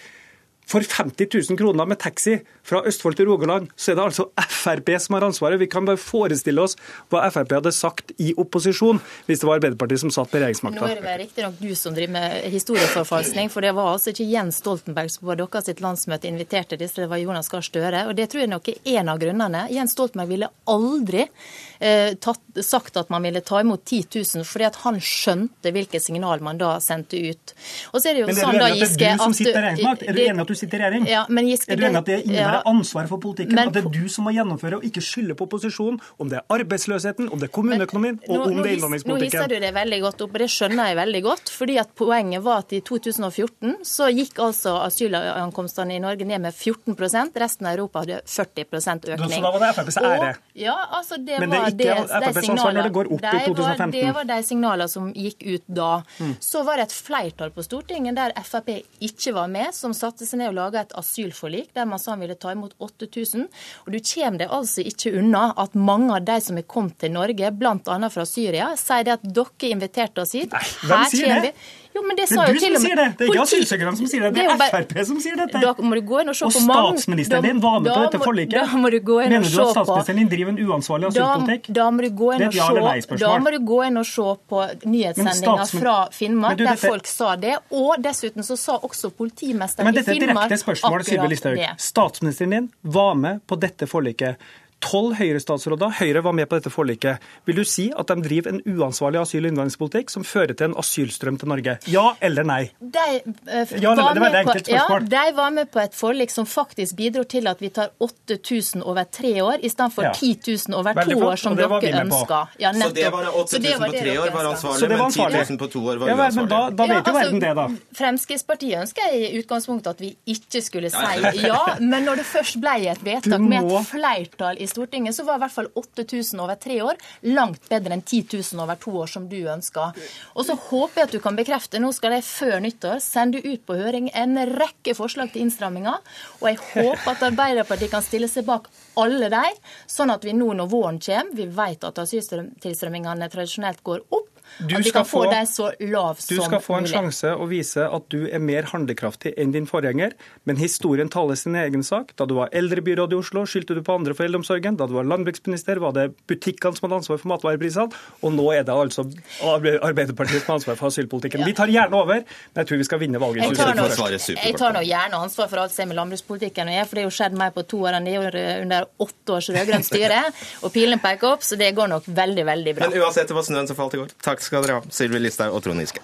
for 50 000 kroner med taxi fra Østfold til Rogaland, så er det altså Frp som har ansvaret. Vi kan bare forestille oss hva Frp hadde sagt i opposisjon hvis det var Arbeiderpartiet som satt på regjeringsmakta. Nå er det riktignok du som driver med historieforfalskning, for det var altså ikke Jens Stoltenberg som på deres landsmøte inviterte disse, det var Jonas Gahr Støre. Og det tror jeg nok er en av grunnene. Jens Stoltenberg ville aldri eh, tatt, sagt at man ville ta imot 10 000, fordi at han skjønte hvilke signal man da sendte ut. Og så er det jo men er sånn da, enig at det er du som sitter i regjeringsmakt? Er du enig at du sitter i regjering? Ja, men Giske, er du enig at det innebærer ja, ansvar for politikken? Men at det er du som må gjennomføre og ikke skylde på opposisjonen? Om det er arbeidsløsheten, om det er kommuneøkonomien og Nå- om det er innvandringspolitikken? Nå hisser du det veldig godt opp, og det skjønner jeg veldig godt. fordi at Poenget var at i 2014 så gikk altså asylankomstene i Norge ned med 14% Resten av Europa hadde 40% økning. Så da var det FrPs ære? Ja, altså det Men det er ikke FrPs de ansvar når det går opp i 2015. Var, det var de signalene som gikk ut da. Mm. Så var det et flertall på Stortinget der Frp ikke var med, som satte seg ned og laga et asylforlik der man sa han ville ta imot 8000. Og du kommer deg altså ikke unna at mange av de som er kommet til Norge, bl.a. fra Syria, sier det at dere inviterte oss hit. Nei, hvem sier det? Jo, men det Det er jo du til som og med sier det. Det er ikke asylsøkerne som sier det. Det er bare- Frp som sier dette. Da må du gå inn og se Og på mange statsministeren din var med på dette forliket. Da må du gå inn Mener og du at statsministeren din driver en uansvarlig da, asylpolitikk? da må du gå inn og ja se, da må du gå inn og se på nyhetssendinga Men fra Finnmark, Men du, der dette- folk sa det. Og dessuten så sa også politimesteren Men i dette er et Finnmark direkte spørsmål, Sylvi akkurat Listhaug. det. Statsministeren din var med på dette forliket. Tolv Høyre-statsråder Høyre var med på dette forliket. Vil du si at de driver en uansvarlig asyl- og innvandringspolitikk som fører til en asylstrøm til Norge? Ja eller nei? De, uh, Ja, det- var det var et med på, ja, de var med på et forlik som faktisk bidro til at vi tar 8000 over tre år, istedenfor Ja. 10 000 over to år, som og det var dere ønska. Ja, Så det var nettopp. 8000 på tre år var ansvarlig, var ansvarlig. men 10 000 på to år var Ja men da, uansvarlig. da vet jo altså, verden det, da. Fremskrittspartiet ønsker i utgangspunktet at vi ikke skulle si ja, men når det først ble et vedtak med et flertall i Stortinget, så var i hvert fall 8000 over tre år langt bedre enn 10 000 over to år, som du ønsker. Og så håper jeg at du kan bekrefte, nå skal jeg før nyttår sende ut på høring en rekke forslag til innstramminger, og jeg håper at Arbeiderpartiet kan stille seg bak alle de, sånn at vi nå når våren kommer, vi vet at asyltilstrømmingene tradisjonelt går opp, Du at vi kan få få- deg så lav som mulig. Du skal få en sjanse å vise at du er mer handlekraftig enn din forgjenger, men historien taler sin egen sak. Da du var eldrebyråd i Oslo, skyldte du på andre for eldreomsorgen. Da du var landbruksminister, var det butikkene som hadde ansvar for matvareprisene. Og nå er det altså Arbeiderpartiet som har ansvar for asylpolitikken. Vi tar gjerne over, men jeg tror vi skal vinne valget Jeg tar, nå, jeg tar nå gjerne ansvar for alt som er med landbrukspolitikken, og jeg, for det er jo skjedd mer på to år enn det gjorde under åtte års rød-grønt styre. Og pilene peker opp, så det går nok veldig, veldig bra. Men uansett, det var snøen som falt i går. Takk skal dere ha, Sylvi Listhaug og Trond Giske.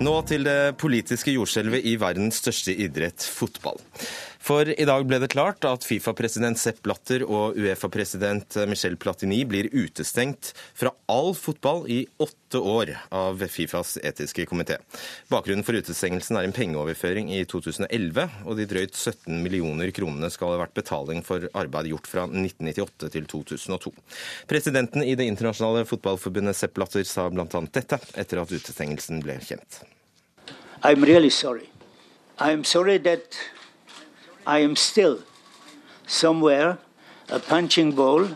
Nå til det politiske jordskjelvet i verdens største idrett, fotball. For i dag ble det klart at Fifa-president Sepp Blatter og Uefa-president Michel Platini blir utestengt fra all fotball i åtte år av Fifas etiske komité. Bakgrunnen for utestengelsen er en pengeoverføring i 2011, og de drøyt 17 millioner kronene skal ha vært betaling for arbeid gjort fra 1998 til 2002. Presidenten i Det internasjonale fotballforbundet Sepp Blatter sa bl.a. dette etter at utestengelsen ble kjent. I'm really sorry. I'm sorry that I am still somewhere a punching ball,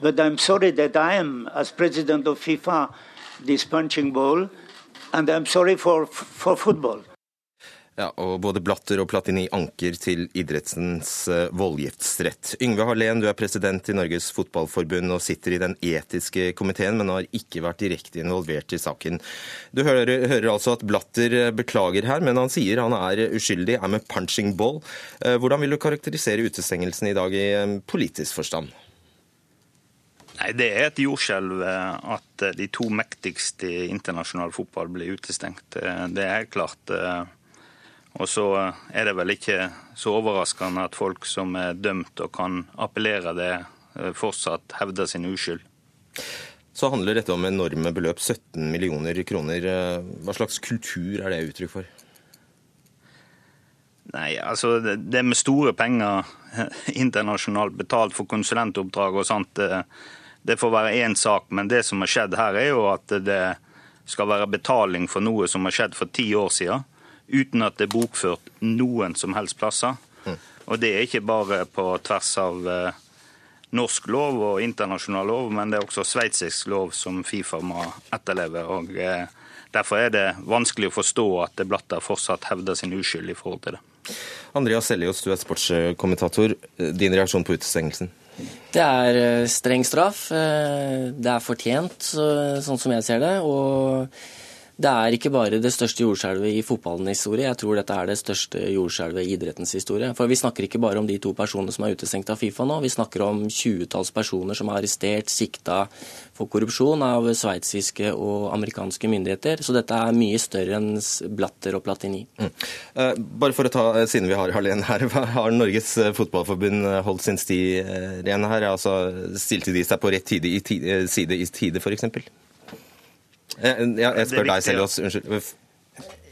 but I'm sorry that I am, as president of FIFA, this punching ball, and I'm sorry for, for football. Ja, og Både Blatter og Platini anker til idrettens eh, voldgiftsrett. Yngve Hallén, du er president i Norges Fotballforbund og sitter i den etiske komiteen, men har ikke vært direkte involvert i saken. Du hører, hører altså at Blatter eh, beklager her, men han sier han er uskyldig, er med punching ball. Eh, Hvordan vil du karakterisere utestengelsen i dag i politisk forstand? Nei, Det er et jordskjelv at de to mektigste i internasjonal fotball blir utestengt. Det er helt klart. Eh, Og så er det vel ikke så overraskende at folk som er dømt og kan appellere det, eh, fortsatt hevder sin uskyld. Så handler dette om enorme beløp, 17 millioner kroner. Eh, Hva slags kultur er det uttrykk for? Nei, altså Det med store penger internasjonalt betalt for konsulentoppdrag og sånt, det, det får være én sak. Men det som har skjedd her, er jo at det skal være betaling for noe som har skjedd for ti år siden, uten at det er bokført noen som helst plasser. Og det er ikke bare på tvers av eh, norsk lov og internasjonal lov, men det er også sveitsisk lov som Fifa må etterleve. og eh, Derfor er det vanskelig å forstå at Blatter fortsatt hevder sin uskyld i forhold til det. Andreas Sellios, du er sportskommentator. Din reaksjon på utestengelsen? Det er eh, streng straff. Det er fortjent, sånn som jeg ser det. og det er ikke bare det største jordskjelvet i fotballens historie, jeg tror dette er det største jordskjelvet i idrettens historie. For vi snakker ikke bare om de to personene som er utestengt av Fifa nå, vi snakker om tjuetalls personer som er arrestert, sikta for korrupsjon av sveitsiske og amerikanske myndigheter. Så dette er mye større enn Blatter og Platini. Mm. Uh, bare for å ta, eh, siden vi har Harlen her, har Norges eh, Fotballforbund holdt sin sti ren her? Altså, stilte de seg på rett side, i tide f.eks.? Eh, ja, jeg spør deg selv også, unnskyld.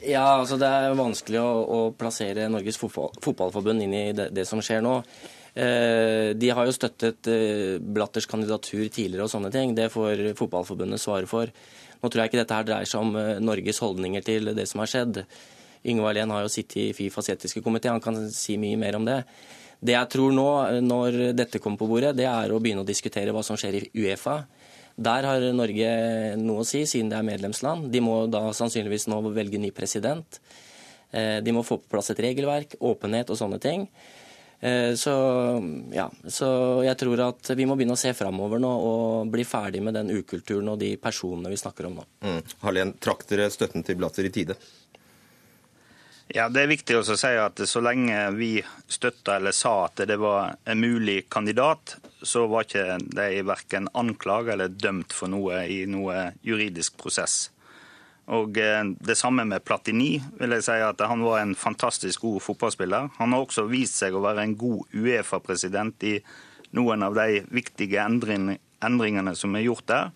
Ja, altså Det er vanskelig å, å plassere Norges fotball, fotballforbund inn i det, det som skjer nå. Eh, de har jo støttet eh, Blatters kandidatur tidligere og sånne ting. Det får Fotballforbundet svare for. Nå tror jeg ikke dette her dreier seg om eh, Norges holdninger til det som har skjedd. Yngve Alén har jo sittet i Fifas etiske komité, han kan si mye mer om det. Det jeg tror nå, når dette kommer på bordet, det er å begynne å diskutere hva som skjer i Uefa. Der har Norge noe å si, siden det er medlemsland. De må da sannsynligvis nå velge ny president. Eh, de må få på plass et regelverk, åpenhet og sånne ting. Eh, så, ja, så jeg tror at vi må begynne å se framover nå og bli ferdig med den ukulturen og de personene vi snakker om nå. Mm. Harlen, trakk dere støtten til Blatter i tide? Ja, Det er viktig å si at så lenge vi støtta eller sa at det var en mulig kandidat, så var ikke de verken anklaget eller dømt for noe i noe juridisk prosess. Og eh, Det samme med Platini. vil jeg si at Han var en fantastisk god fotballspiller. Han har også vist seg å være en god Uefa-president i noen av de viktige endringene som er gjort der.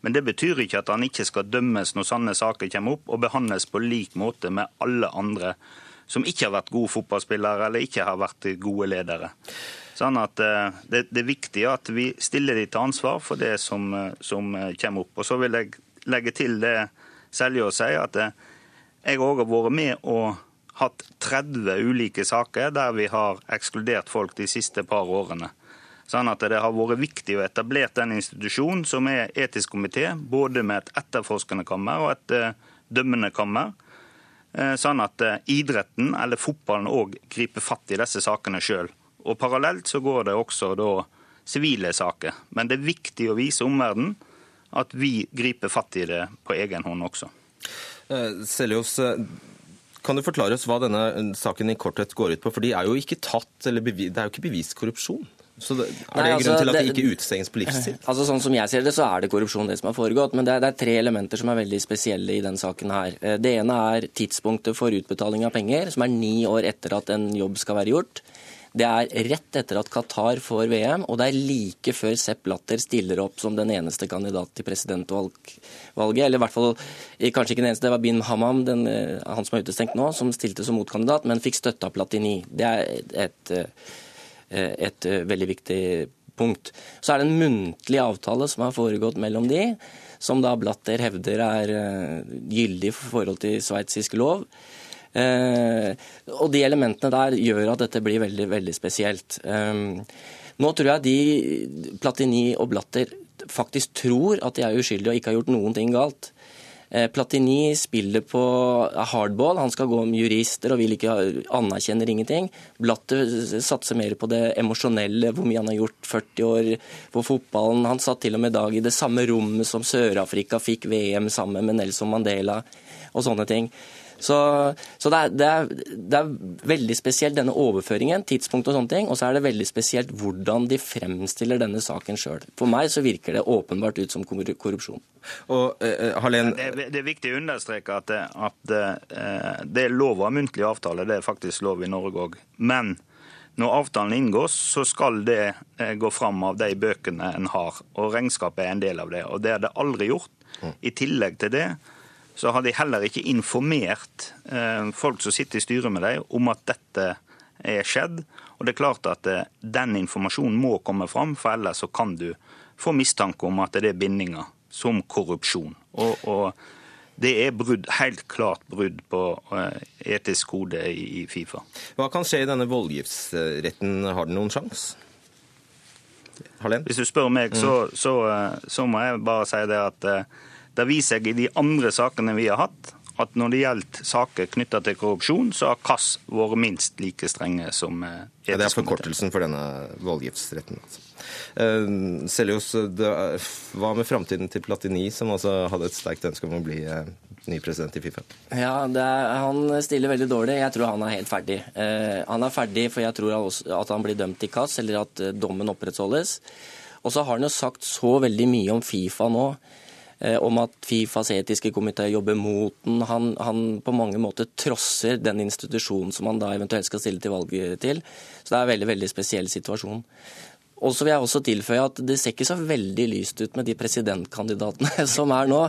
Men det betyr ikke at han ikke skal dømmes når sånne saker kommer opp, og behandles på lik måte med alle andre som ikke har vært gode fotballspillere eller ikke har vært gode ledere. Sånn at eh, det, det er viktig at vi stiller dem til ansvar for det som, eh, som eh, kommer opp. Og Så vil jeg legge til det Selje og si, at jeg òg har vært med og hatt 30 ulike saker der vi har ekskludert folk de siste par årene. Sånn at Det har vært viktig å etablere den institusjonen som er etisk komité, både med et etterforskende kammer og et uh, dømmende kammer. Uh, sånn at uh, idretten, eller fotballen, òg griper fatt i disse sakene sjøl. Og Parallelt så går det også da sivile saker. Men det er viktig å vise omverdenen at vi griper fatt i det på egen hånd også. Seljos, kan du forklare oss hva denne saken i korthet går ut på? For de er jo ikke tatt, eller det er jo ikke bevist korrupsjon? Så det, Er det Nei, altså, grunn til at det, de ikke utestenges på livstid? Altså Sånn som jeg ser det, så er det korrupsjon det som har foregått. Men det er, det er, tre elementer som er veldig spesielle i den saken her. Eh, det ene er tidspunktet for utbetaling av penger, som er ni år etter at en jobb skal være gjort. Det er rett etter at Qatar får VM, og det er like før Sepp Blatter stiller opp som den eneste kandidat til presidentvalget. Eller i hvert fall kanskje ikke den eneste, det var Bin Hammam, den, eh, han som er utestengt nå, som stilte som motkandidat, men fikk støtte av Platini. Det er et, Eh, et eh, veldig viktig punkt. Så er det en muntlig avtale som har foregått mellom de, som da Blatter hevder er eh, gyldig for forhold til sveitsisk lov. og de elementene der gjør at dette blir veldig, veldig spesielt. nå tror jeg de, Platini og Blatter, faktisk tror at de er uskyldige og ikke har gjort noen ting galt. Eh, Platini spiller på hardball, han skal gå om jurister og vil ikke anerkjenner ingenting. Blatter satser mer på det emosjonelle, hvor mye han har gjort 40 år på fotballen. Han satt til og med i dag i det samme rommet som Sør-Afrika fikk VM sammen med Nelson Mandela og sånne ting. Så, så det, er, det, er, det, er, veldig spesielt denne overføringen, tidspunkt og sånne ting. Og så er det veldig spesielt hvordan de fremstiller denne saken sjøl. For meg så virker det åpenbart ut som korrupsjon. Og, uh, Harlen... det, det, er viktig å understreke at, at uh, det er lov å ha muntlig avtale. Det er faktisk lov i Norge òg. Men når avtalen inngås, så skal det gå fram av de bøkene en har. Og regnskapet er en del av det. Og det er det aldri gjort. Mm. I tillegg til det så har de heller ikke informert eh, folk som sitter i styret med dem, om at dette er skjedd. Og det er klart at eh, Den informasjonen må komme fram, for ellers så kan du få mistanke om at det er bindinger som korrupsjon. Og, og det er brudd, helt klart brudd på eh, etisk kode i Fifa. Hva kan skje i denne voldgiftsretten? Har den noen sjanse? Hvis du spør meg, så, så, så, må jeg bare si det at det viser seg i de andre sakene vi har hatt, at når det gjelder saker knytta til korrupsjon, så har KAS vært minst like strenge som etisk eh, ja, Det er forkortelsen for denne voldgiftsretten. Altså. Uh, hva med framtiden til Platini, som altså hadde et sterkt ønske om å bli uh, ny president i Fifa? Ja, er, Han stiller veldig dårlig. Jeg tror han er helt ferdig. Han er ferdig for jeg tror at han blir dømt i KAS, eller at dommen opprettholdes. Og så har han jo sagt så veldig mye om Fifa nå. Eh, om at Fifas etiske komité jobber mot den. Han, han, på mange måter trosser den institusjonen som han da eventuelt skal stille til valg til. Så det er en veldig, veldig spesiell situasjon. Og så vil jeg også tilføye at det ser ikke så veldig lyst ut med de presidentkandidatene som er nå.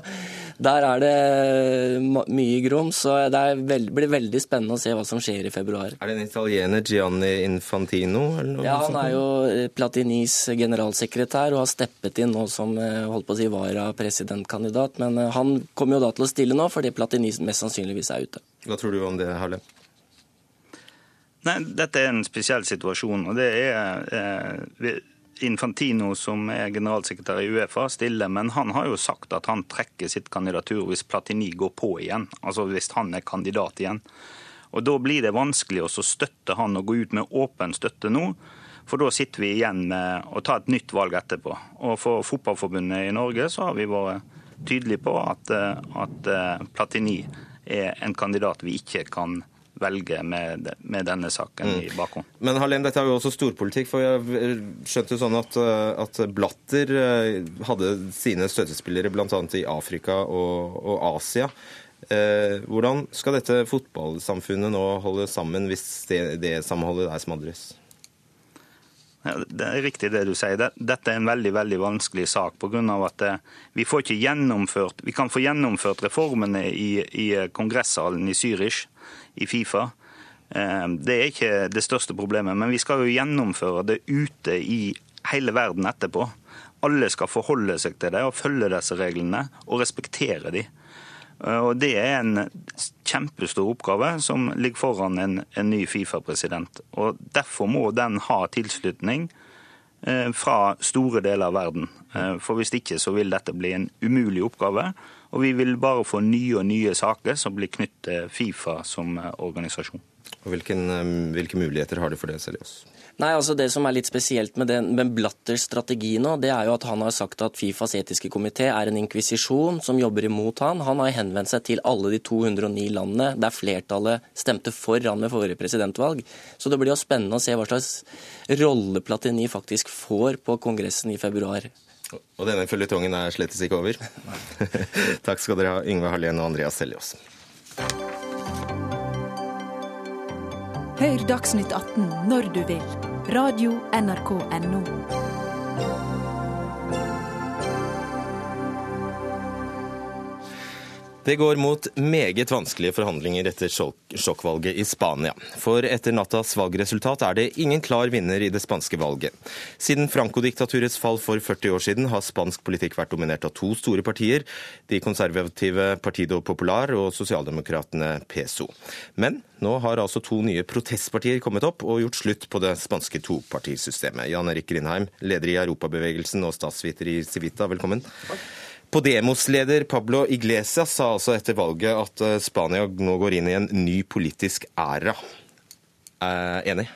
Der er det mye grums, så det blir veldig spennende å se hva som skjer i februar. Er det en italiener, Gianni Infantino? ja, han er jo eh, Platinis generalsekretær og har steppet inn nå som eh, holdt på å si vara-presidentkandidat. Men eh, han kommer jo da til å stille nå, fordi Platini mest sannsynligvis er ute. Hva tror du om det, Harlem? Nei, Dette er en spesiell situasjon. og det er eh, Infantino, som er generalsekretær i Uefa, stiller, men han har jo sagt at han trekker sitt kandidatur hvis Platini går på igjen. Altså hvis han er kandidat igjen. Og Da blir det vanskelig å støtte han og gå ut med åpen støtte nå. For da sitter vi igjen med å ta et nytt valg etterpå. Og for Fotballforbundet i Norge så har vi vært tydelige på at, eh, at eh, Platini er en kandidat vi ikke kan velge med, med denne saken mm. i bakhånd. Men Harlem, dette er jo også storpolitikk. for Jeg skjønte jo sånn at, at Blatter eh, hadde sine støttespillere bl.a. i Afrika og, og Asia. Eh, hvordan skal dette fotballsamfunnet nå holde sammen hvis det, det samholdet der smadres? Ja, det er riktig det du sier. Dette er en veldig veldig vanskelig sak. På grunn av at eh, vi, får ikke gjennomført, vi kan få gjennomført reformene i, i kongresshallen i Zürich i Fifa. Eh, det er ikke det største problemet, men vi skal jo gjennomføre det ute i hele verden etterpå. Alle skal forholde seg til det og følge disse reglene og respektere de. Eh, og Det er en kjempestor oppgave som ligger foran en, en ny Fifa-president. Og Derfor må den ha tilslutning fra store deler av verden. For Hvis ikke så vil dette bli en umulig oppgave. Og vi vil bare få nye og nye saker som blir knyttet Fifa som eh, organisasjon. Og hvilken, eh, Hvilke muligheter har de for det, Selios? Nei, altså Det som er litt spesielt med, den, med Blatters strategi nå, det er jo at han har sagt at Fifas etiske komité er en inkvisisjon som jobber imot han. Han har henvendt seg til alle de 209 landene der flertallet stemte for han ved forrige presidentvalg. Så det blir jo spennende å se hva slags rolle Platini faktisk får på kongressen i februar. Og denne føljetongen er slettes ikke over. Takk skal dere ha, Yngve Hallén og Andreas Seljås. Hør Dagsnytt 18 når du vil. Radio NRK Radio.nrk.no. Det går mot meget vanskelige forhandlinger etter sjokkvalget i Spania. For etter nattas valgresultat er det ingen klar vinner i det spanske valget. Siden Franco-diktaturets fall for 40 år siden har spansk politikk vært dominert av to store partier, de konservative Partido Popular og sosialdemokratene PSO. Men nå har altså to nye protestpartier kommet opp og gjort slutt på det spanske topartisystemet. Jan Erik Grindheim, leder i Europabevegelsen og statsviter i Civita, velkommen. Takk. Podemos-leder Pablo Iglesias sa altså etter valget at eh, Spania nå går inn i en ny politisk æra. Eh, enig?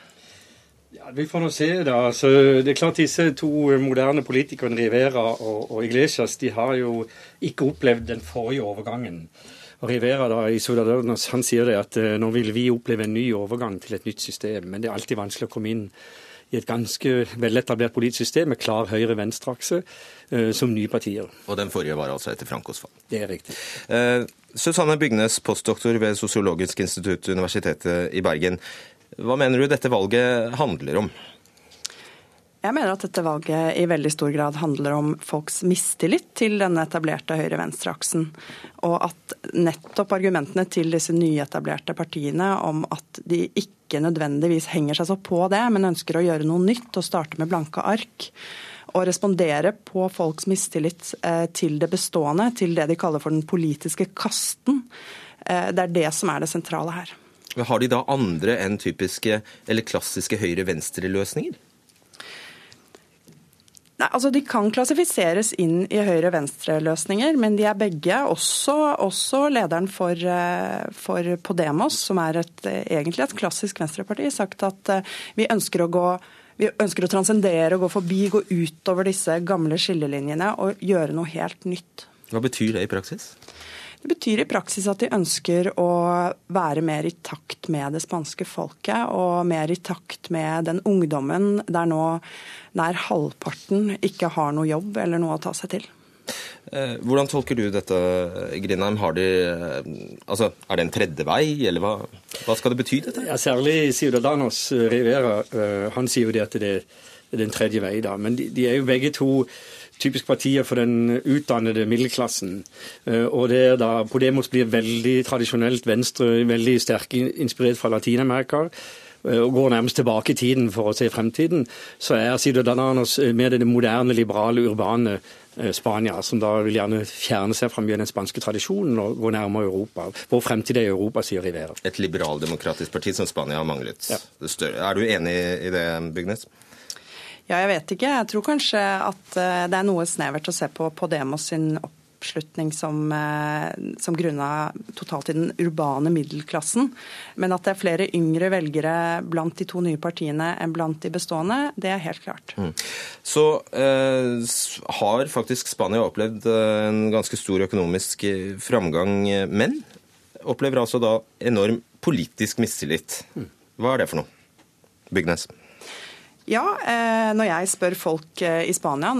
Ja, Vi får nå se. da. Så det er klart Disse to moderne politikerne, Rivera og, og, Iglesias, de har jo ikke opplevd den forrige overgangen. Og Rivera da, i Soladados, han sier det at uh, nå vil vi oppleve en ny overgang til et nytt system. Men det er alltid vanskelig å komme inn i et ganske veletablert politisk system med klar høyre-venstre-akse uh, som nye partier. Og den forrige var altså etter Frankos fall? Det er riktig. Eh, Susanne Bygnes, postdoktor ved Sosiologisk institutt, Universitetet i Bergen. Hva mener du dette valget handler om? Jeg mener at dette valget i veldig stor grad handler om folks mistillit til denne etablerte høyre-venstre-aksen. Og at nettopp argumentene til disse nyetablerte partiene om at de ikke nødvendigvis henger seg så på det, men ønsker å gjøre noe nytt og starte med blanke ark. Og respondere på folks mistillit eh, til det bestående, til det de kaller for den politiske kasten. Eh, det er det som er det sentrale her. Har de da andre enn typiske eller klassiske høyre-venstre-løsninger? Nei, altså De kan klassifiseres inn i høyre-venstre-løsninger, men de er begge, også, også lederen for, eh, for, Podemos, som er et, egentlig et klassisk venstreparti, sagt at eh, vi ønsker å gå vi ønsker å transcendere og gå forbi, gå utover disse gamle skillelinjene og gjøre noe helt nytt. Hva betyr det i praksis? Det betyr i praksis at de ønsker å være mer i takt med det spanske folket, og mer i takt med den ungdommen der nå nær halvparten ikke har noe jobb eller noe å ta seg til. Eh, hvordan tolker du dette, Grindheim? De, eh, altså, er det en tredje vei, eller hva, hva skal det bety? dette? Ja, særlig Ciudadanos Rivera eh, han sier jo det at det er den tredje vei. da, Men de, de er jo begge to typisk partier for den utdannede middelklassen. Eh, og det er da Podemos blir veldig tradisjonelt venstre, veldig sterkt inspirert fra Latin-Amerika eh, og går nærmest tilbake i tiden for å se fremtiden, så er Ciudadanos eh, mer det moderne, liberale, urbane Spania, som da vil gjerne fjerne seg fra mye av den spanske tradisjonen og gå nærmere Europa. Vår fremtid er Europa, sier Rivera. Et liberaldemokratisk parti som Spania har manglet. Ja. Er du enig i det, Bygnes? Ja, jeg vet ikke. Jeg tror kanskje at eh, det er noe snevert å se på Podemos sin oppslutning som, eh, som grunna totalt i den urbane middelklassen. Men at det er flere yngre velgere blant de to nye partiene enn blant de bestående, det er helt klart. Mm. Så eh, har faktisk Spania opplevd eh, en ganske stor økonomisk framgang, men opplever altså da enorm politisk mistillit. Mm. Hva er det for noe? Bygnes? Ja, eh, når jeg spør folk eh, i Spania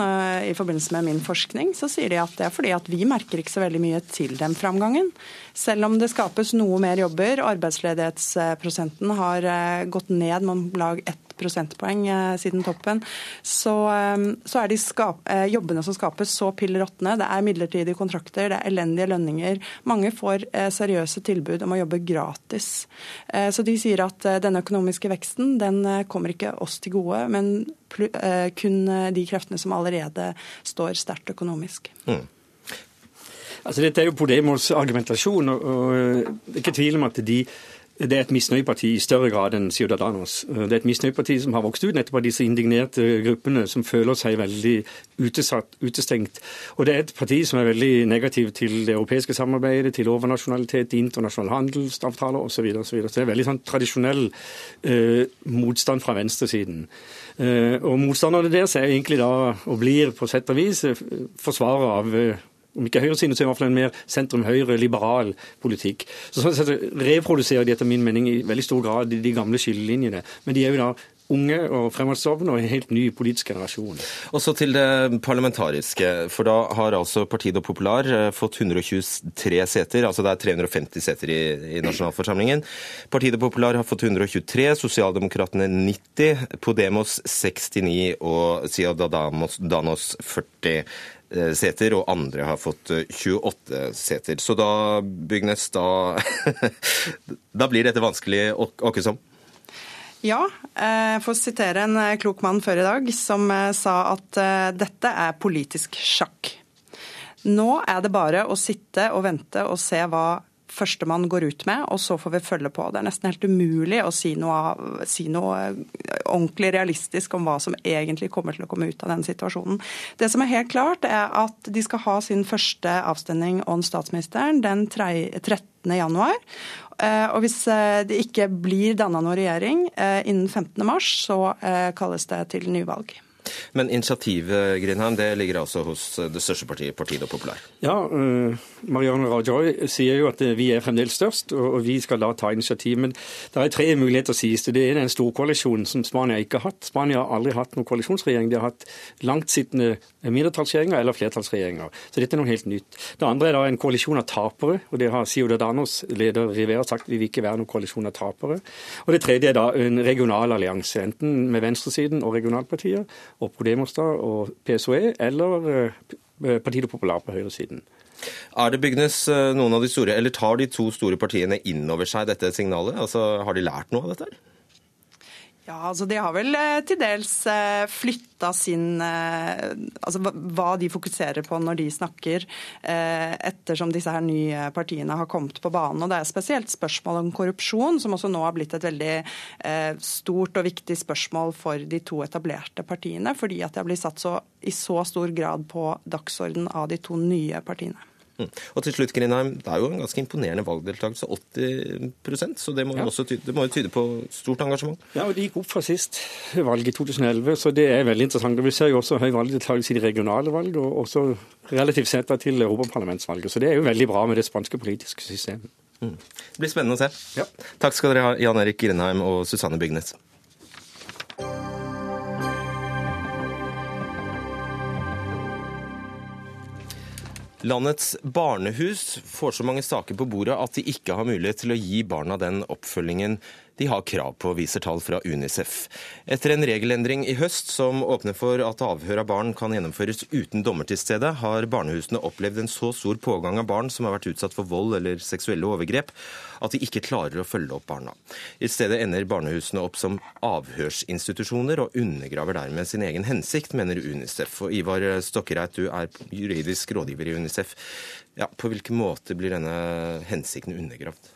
i forbindelse med min forskning, så sier de at det er fordi at vi merker ikke så veldig mye til den framgangen. Selv om det skapes noe mer jobber, arbeidsledighetsprosenten har eh, gått ned med om lag ett prosentpoeng eh, siden toppen, så, eh, så er de skap, eh, jobbene som skapes, så pill råtne. Det er midlertidige kontrakter, det er elendige lønninger. Mange får seriøse tilbud om å jobbe gratis. Så de sier at denne økonomiske veksten den kommer ikke oss til gode, men kun de kreftene som allerede står sterkt økonomisk. Mm. Altså, dette er jo Podemos argumentasjon, og det er ikke tvil om at de det er et misnøyeparti i større grad enn Ciudadanos. Det er et misnøyeparti som har vokst ut nettopp av disse indignerte gruppene som føler seg veldig utesatt, utestengt. Og det er et parti som er veldig negativ til det europeiske samarbeidet, til overnasjonalitet, internasjonale handelsavtaler osv. Så, så, videre. så det er veldig sånn tradisjonell eh, motstand fra venstresiden. Eh, og motstanderne deres er egentlig da, og blir på sett og vis, eh, forsvarer av eh, om ikke høyresiden, så i hvert fall en mer sentrum-høyre, liberal politikk. Så sånn sett reproduserer de etter min mening i veldig stor grad de, de gamle skillelinjene. Men de er jo da unge og fremadstormende og en helt ny politisk generasjon. Og så til det parlamentariske. For da har altså Partido Popular eh, fått 123 seter. Altså det er 350 seter i, i nasjonalforsamlingen. Partido Popular har fått 123, Sosialdemokratene 90, Podemos 69 og Ciudadanos 40. Eh, seter, og andre har fått 28 eh, seter. Så da, Bygnes, da, da blir dette vanskelig, Åkesson? Ja, jeg får sitere en eh, klok mann før i dag som sa at dette er politisk sjakk. Nå er det bare å sitte og vente og se hva førstemann går ut med, og så får vi følge på. Det er nesten helt umulig å si noe, si noe, ordentlig realistisk om hva som egentlig kommer til å komme ut av den situasjonen. Det som er helt klart, er at de skal ha sin første avstemning om statsministeren den 13. januar. Eh, og hvis eh, det ikke blir danna noen regjering eh, innen 15. mars, så kalles det til nyvalg. Men initiativet Grindheim, det ligger altså hos det største partiet, Partido Popular? Ja, uh, Marianne Rajoy sier jo at eh, vi er fremdeles størst, og, vi skal da ta initiativ. Men det er tre muligheter, sies det. Det er en storkoalisjon som Spania ikke har hatt. Spania har aldri hatt noen koalisjonsregjering. De har hatt langtsittende mindretallsregjeringer eller flertallsregjeringer. Så dette er noe helt nytt. Det andre er da en koalisjon av tapere, og det har Ciudadanos leder Rivera sagt vi vil ikke være noen koalisjon av tapere. Og det tredje er da en regional allianse, enten med venstresiden og regionalpartier og Podemos og PSOE, eller eh, Partido Popular på høyresiden. Er det Bygnes eh, noen av de store, eller tar de to store partiene inn over seg dette signalet? Altså, Har de lært noe av dette? her? Ja, altså De har vel eh, til dels eh, flytta sin eh, Altså hva de fokuserer på når de snakker, ettersom disse her nye partiene har kommet på banen. Og Det er spesielt spørsmål om korrupsjon, som også nå har blitt et veldig stort og viktig spørsmål for de to etablerte partiene, fordi at det har blitt satt så, i så stor grad på dagsorden av de to nye partiene. Mm. Og til slutt, Grindheim, Det er jo en ganske imponerende valgdeltakelse, 80% så det må, også tyde, det må jo tyde på stort engasjement? Ja, og Det gikk opp fra sist valg i 2011, så det er veldig interessant. Og Vi ser jo også høy valgdeltakelse i de regionale valg, og også relativt sett til europaparlamentsvalget. Så det er jo veldig bra med det spanske politiske systemet. Mm. Det blir spennende å se. Ja. Takk skal dere ha, Jan Erik Grindheim og Susanne Bygnes. Landets barnehus får så mange saker på bordet at de ikke har mulighet til å gi barna den oppfølgingen de har krav på, viser tall fra Unicef. Etter en regelendring i høst som åpner for at avhør av barn kan gjennomføres uten dommer til stede, har barnehusene opplevd en så stor pågang av barn som har vært utsatt for vold eller seksuelle overgrep, at de ikke klarer å følge opp barna. I stedet ender barnehusene opp som avhørsinstitusjoner og undergraver dermed sin egen hensikt, mener Unicef. Og Ivar Stokkereit, du er juridisk rådgiver i Unicef. Ja, på hvilken måte blir denne hensikten undergravd?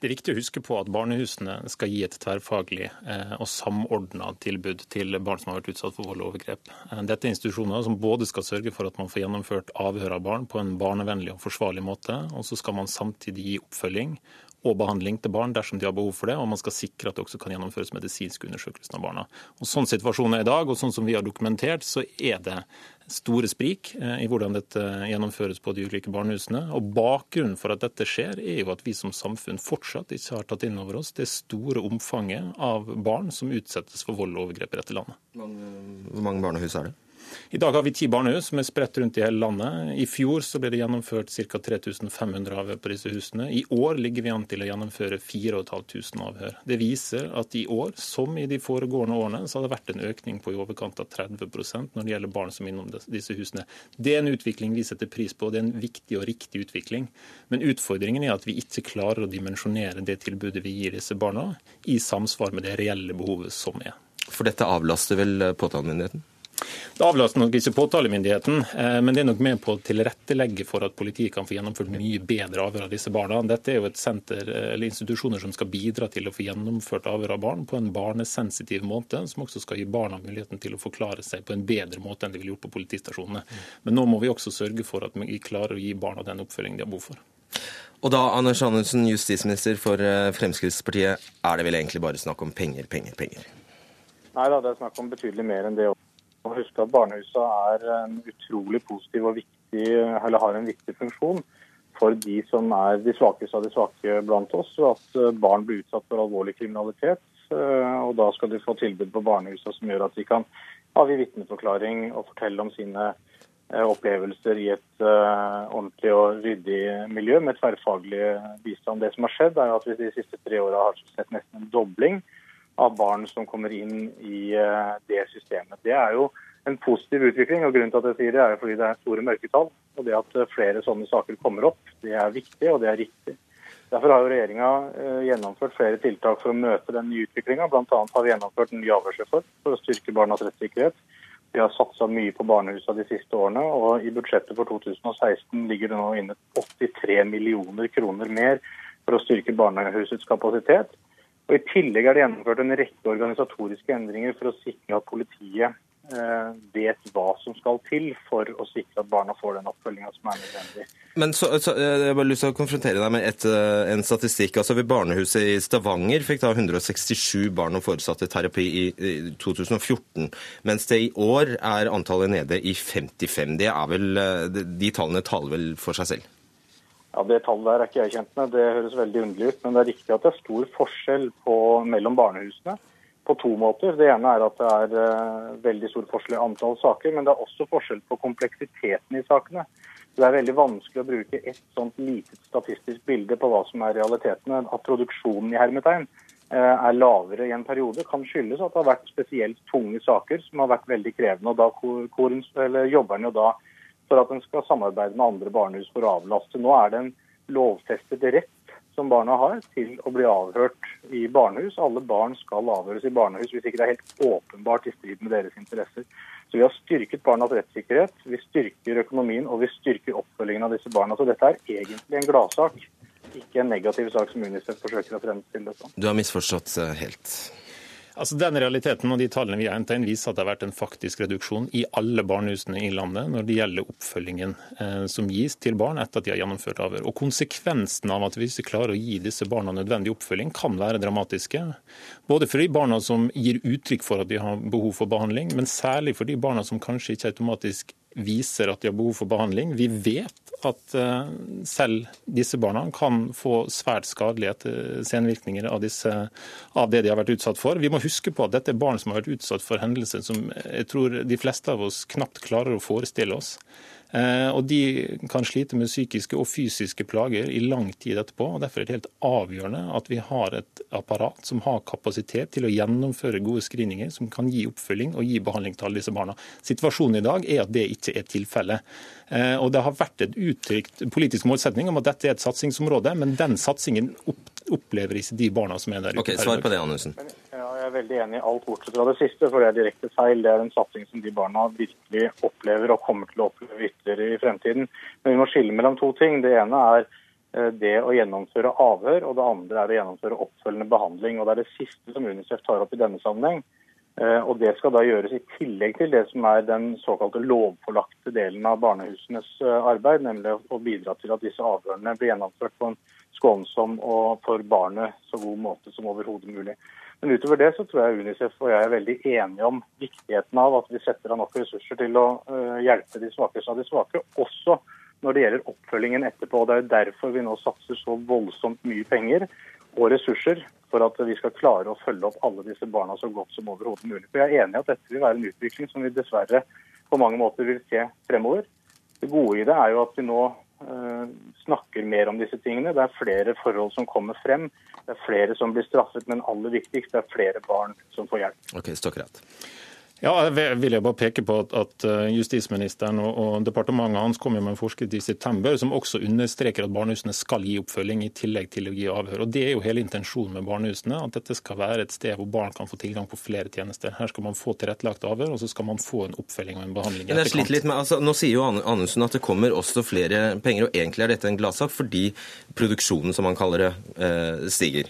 Det er viktig å huske på at barnehusene skal gi et tverrfaglig eh, og samordna tilbud til barn som har vært utsatt for vold og overgrep. Eh, dette er institusjoner som både skal sørge for at man får gjennomført avhør av barn på en barnevennlig og forsvarlig måte, og så skal man samtidig gi oppfølging og behandling til barn dersom de har behov for det, og man skal sikre at det også kan gjennomføres medisinske undersøkelser av barna. Og Sånn situasjonen er i dag, og sånn som vi har dokumentert, så er det store sprik eh, i hvordan dette gjennomføres på de ulike barnehusene. Og Bakgrunnen for at dette skjer, er jo at vi som samfunn fortsatt ikke har tatt inn over oss det store omfanget av barn som utsettes for vold og overgrep i dette landet. Hvor mange barnehus er det? I dag har vi ti barnehus som er spredt rundt i hele landet. I fjor så ble det gjennomført ca. 3500 avhør på disse husene. I år ligger vi an til å gjennomføre 4500 avhør. Det viser at i år, som i de foregående årene, så har det vært en økning på i overkant av 30% når det gjelder barn som er innom disse husene. Det er en utvikling vi setter pris på, og det er en viktig og riktig utvikling. Men utfordringen er at vi ikke klarer å dimensjonere det tilbudet vi gir disse barna, i samsvar med det reelle behovet som er. For dette avlaster vel påtalemyndigheten? Det avlaster nok ikke påtalemyndigheten, eh, men det er nok med på å tilrettelegge for at politiet kan få gjennomført mye bedre avhør av disse barna. Dette er jo et senter eh, eller institusjoner som skal bidra til å få gjennomført avhør av barn på en barnesensitiv måte, som også skal gi barna muligheten til å forklare seg på en bedre måte enn de ville gjort på politistasjonene. Men nå må vi også sørge for at vi klarer å gi barna den oppfølgingen de har behov for. Og da, Anders Anundsen, justisminister for eh, Fremskrittspartiet, er det vel egentlig bare snakk om penger, penger, penger? Nei da, det er snakk om betydelig mer enn det også må huske at barnehuset er en utrolig positiv og viktig, eller har en viktig funksjon for de som er de svakeste av de svake blant oss. og At eh, barn blir utsatt for alvorlig kriminalitet. Eh, og Da skal de få tilbud på barnehuset som gjør at de kan avgi vitneforklaring og fortelle om sine eh, opplevelser i et ordentlig og ryddig miljø med tverrfaglig bistand. Det som har skjedd, er at vi de siste tre åra har sett nesten en dobling av barn som kommer inn i eh, det systemet. Det er jo en positiv utvikling. og Grunnen til at jeg sier det, er fordi det er store mørketall. og Det at eh, flere sånne saker kommer opp, det er viktig og det er riktig. Derfor har jo regjeringa eh, gjennomført flere tiltak for å møte den nye utviklinga. Bl.a. har vi gjennomført en ny avhørsreform for å styrke barnas rettssikkerhet. Vi har satsa mye på barnehusene de siste årene, og i budsjettet for 2016 ligger det nå inne 83 millioner kroner mer for å styrke barnehusets kapasitet. Og I tillegg er det gjennomført en rekke organisatoriske endringer for å sikre at politiet eh, vet hva som skal til for å sikre at barna får den oppfølginga som er nødvendig. Men så, så, eh, Jeg har bare lyst til å konfrontere deg med et, eh, en statistikk. Altså Ved barnehuset i Stavanger fikk da 167 barn og foresatte terapi i, i 2014, mens det i år er antallet nede i 55. Det er vel, de tallene taler vel for seg selv? Ja, Det tallet der er ikke jeg kjent med. Det høres veldig underlig ut. Men det er riktig at det er stor forskjell på, mellom barnehusene på to måter. Det ene er at det er uh, veldig stor forskjell i antall saker, men det er også forskjell på kompleksiteten i sakene. Det er veldig vanskelig å bruke et sånt lite statistisk bilde på hva som er realitetene. At produksjonen i hermetegn eh, er lavere i en periode, kan skyldes at det har vært spesielt tunge saker som har vært veldig krevende. og da jobber en jo da for at en skal samarbeide med andre barnehus for å avlaste. Nå er det en lovfestet rett som barna har til å bli avhørt i barnehus. Alle barn skal avhøres i barnehus hvis ikke det er helt åpenbart i strid med deres interesser. Så Vi har styrket barnas rettssikkerhet, vi styrker økonomien og vi styrker oppfølgingen av disse barna. Så dette er egentlig en gladsak, ikke en negativ sak som UNICEF forsøker å fremstille det som. Du har misforstått eh, helt. Altså Den realiteten og de tallene vi har hentet inn, viser at det har vært en faktisk reduksjon i alle barnehusene i landet når det gjelder oppfølgingen eh, som gis til barn etter at de har gjennomført avhør. Og Konsekvensen av at vi ikke klarer å gi disse barna nødvendig oppfølging, kan være dramatiske. Både for de barna som gir uttrykk for at de har behov for behandling, men særlig for de barna som kanskje ikke automatisk viser at de har behov for behandling. Vi vet at eh, selv disse barna kan få svært skadelige senvirkninger av, disse, av, det de har vært utsatt for. Vi må huske på at dette er barn som har vært utsatt for hendelser som jeg tror de fleste av oss knapt klarer å forestille oss. Eh, og De kan slite med psykiske og fysiske plager i lang tid etterpå. og Derfor er det helt avgjørende at vi har et apparat som har kapasitet til å gjennomføre gode screeninger, som kan gi oppfølging og gi behandling til alle disse barna. Situasjonen i dag er at det ikke er tilfellet. Eh, og Det har vært et uttrykt politisk målsetning om at dette er et satsingsområde, men den satsingen opplever ikke de barna som er der ute. Ok, Svar på det, Andersen. Ja, jeg er veldig enig i alt bortsett fra det siste, for det er direkte feil. Det er en satsing som de barna virkelig opplever og kommer til å oppleve ytterligere i fremtiden. Men vi må skille mellom to ting. Det ene er eh, det å gjennomføre avhør, og det andre er å gjennomføre oppfølgende behandling. Og Det er det siste som UNICEF tar opp i denne sammenheng. Eh, og Det skal da gjøres i tillegg til det som er den såkalte lovpålagte delen av barnehusenes eh, arbeid, nemlig å bidra til at disse avhørene blir gjennomført på en skånsom og for barnet så god måte som overhodet mulig. Men utover det så tror jeg Unicef og jeg er veldig enige om viktigheten av at vi setter av nok ressurser til å eh, hjelpe de svakeste av de svake, også når det gjelder oppfølgingen etterpå. Det er jo derfor vi nå satser så voldsomt mye penger og ressurser for at vi skal klare å følge opp alle disse barna så godt som overhodet mulig. For Jeg er enig i at dette vil være en utvikling som vi dessverre på mange måter vil se fremover. Det gode i det er jo at vi nå snakker mer om disse tingene. Det er flere forhold som kommer frem. Det er flere som blir straffet, men aller viktigst, det er flere barn som får hjelp. Ok, Stokkerett. Ja, jeg vil jeg bare peke på at, at eh, Justisministeren og, og, departementet hans kom med en forskrift i september som også understreker at barnehusene skal gi oppfølging i tillegg til å gi avhør. Og Det er jo hele intensjonen med barnehusene, at dette skal være et sted hvor barn kan få tilgang på flere tjenester. Her skal man få tilrettelagt avhør, og så skal man få en oppfølging og en behandling. Men jeg litt med, altså, Nå sier jo Anundsen at det kommer også flere penger, og egentlig er dette en gladsak fordi produksjonen, som han kaller det, eh, stiger.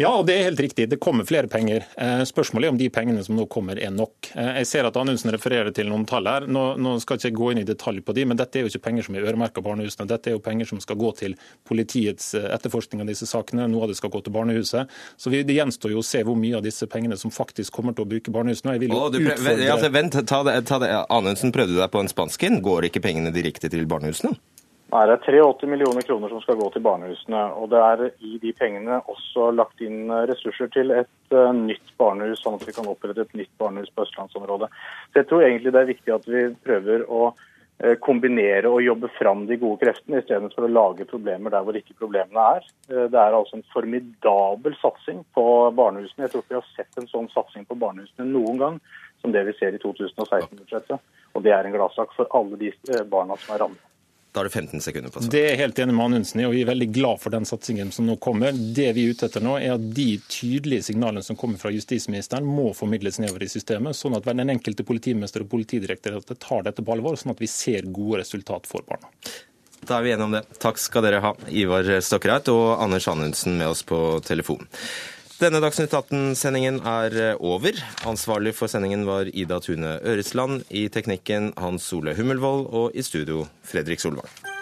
Ja, og det er helt riktig. Det kommer flere penger. Eh, spørsmålet er om de pengene som nå kommer er nok. Eh, jeg ser at Anundsen refererer til noen tall her. Nå, nå skal jeg ikke gå inn i detalj på de, men dette er jo ikke penger som er øremerka barnehusene. Dette er jo penger som skal gå til politiets eh, etterforskning av disse sakene. Noe av det skal gå til barnehuset. Så vi, det gjenstår jo å se hvor mye av disse pengene som faktisk kommer til å bruke barnehusene. Jeg vil jo utfordre... Altså, vent, ta det, ta det. Anundsen prøvde deg på en spansken. Går ikke pengene direkte til barnehusene? Nei, Det er 83 millioner kroner som skal gå til barnehusene. og Det er i de pengene også lagt inn ressurser til et uh, nytt barnehus, sånn at vi kan opprette et nytt barnehus på østlandsområdet. Så Jeg tror egentlig det er viktig at vi prøver å uh, kombinere og jobbe fram de gode kreftene, istedenfor å lage problemer der hvor ikke problemene er. Uh, det er altså en formidabel satsing på barnehusene. Jeg tror ikke vi har sett en sånn satsing på barnehusene noen gang som det vi ser i 2016-budsjettet. Og det er en gladsak for alle de barna som er rammet. Da har du 15 sekunder på svar. Det er helt enig med Anundsen i, og vi er veldig glad for den satsingen som nå kommer. Det vi er ute etter nå, er at de tydelige signalene som kommer fra justisministeren, må formidles nedover i systemet, sånn at den enkelte politimester og politidirektoratet tar dette på alvor, sånn at vi ser gode resultat for barna. Da er vi enige om det. Takk skal dere ha, Ivar Stokkereit og Anders Anundsen med oss på telefon. Denne Dagsnytt 18-sendingen er over. Ansvarlig for sendingen var Ida Tune Øresland. I teknikken Hans Ole Hummelvold og i studio Fredrik Solvang.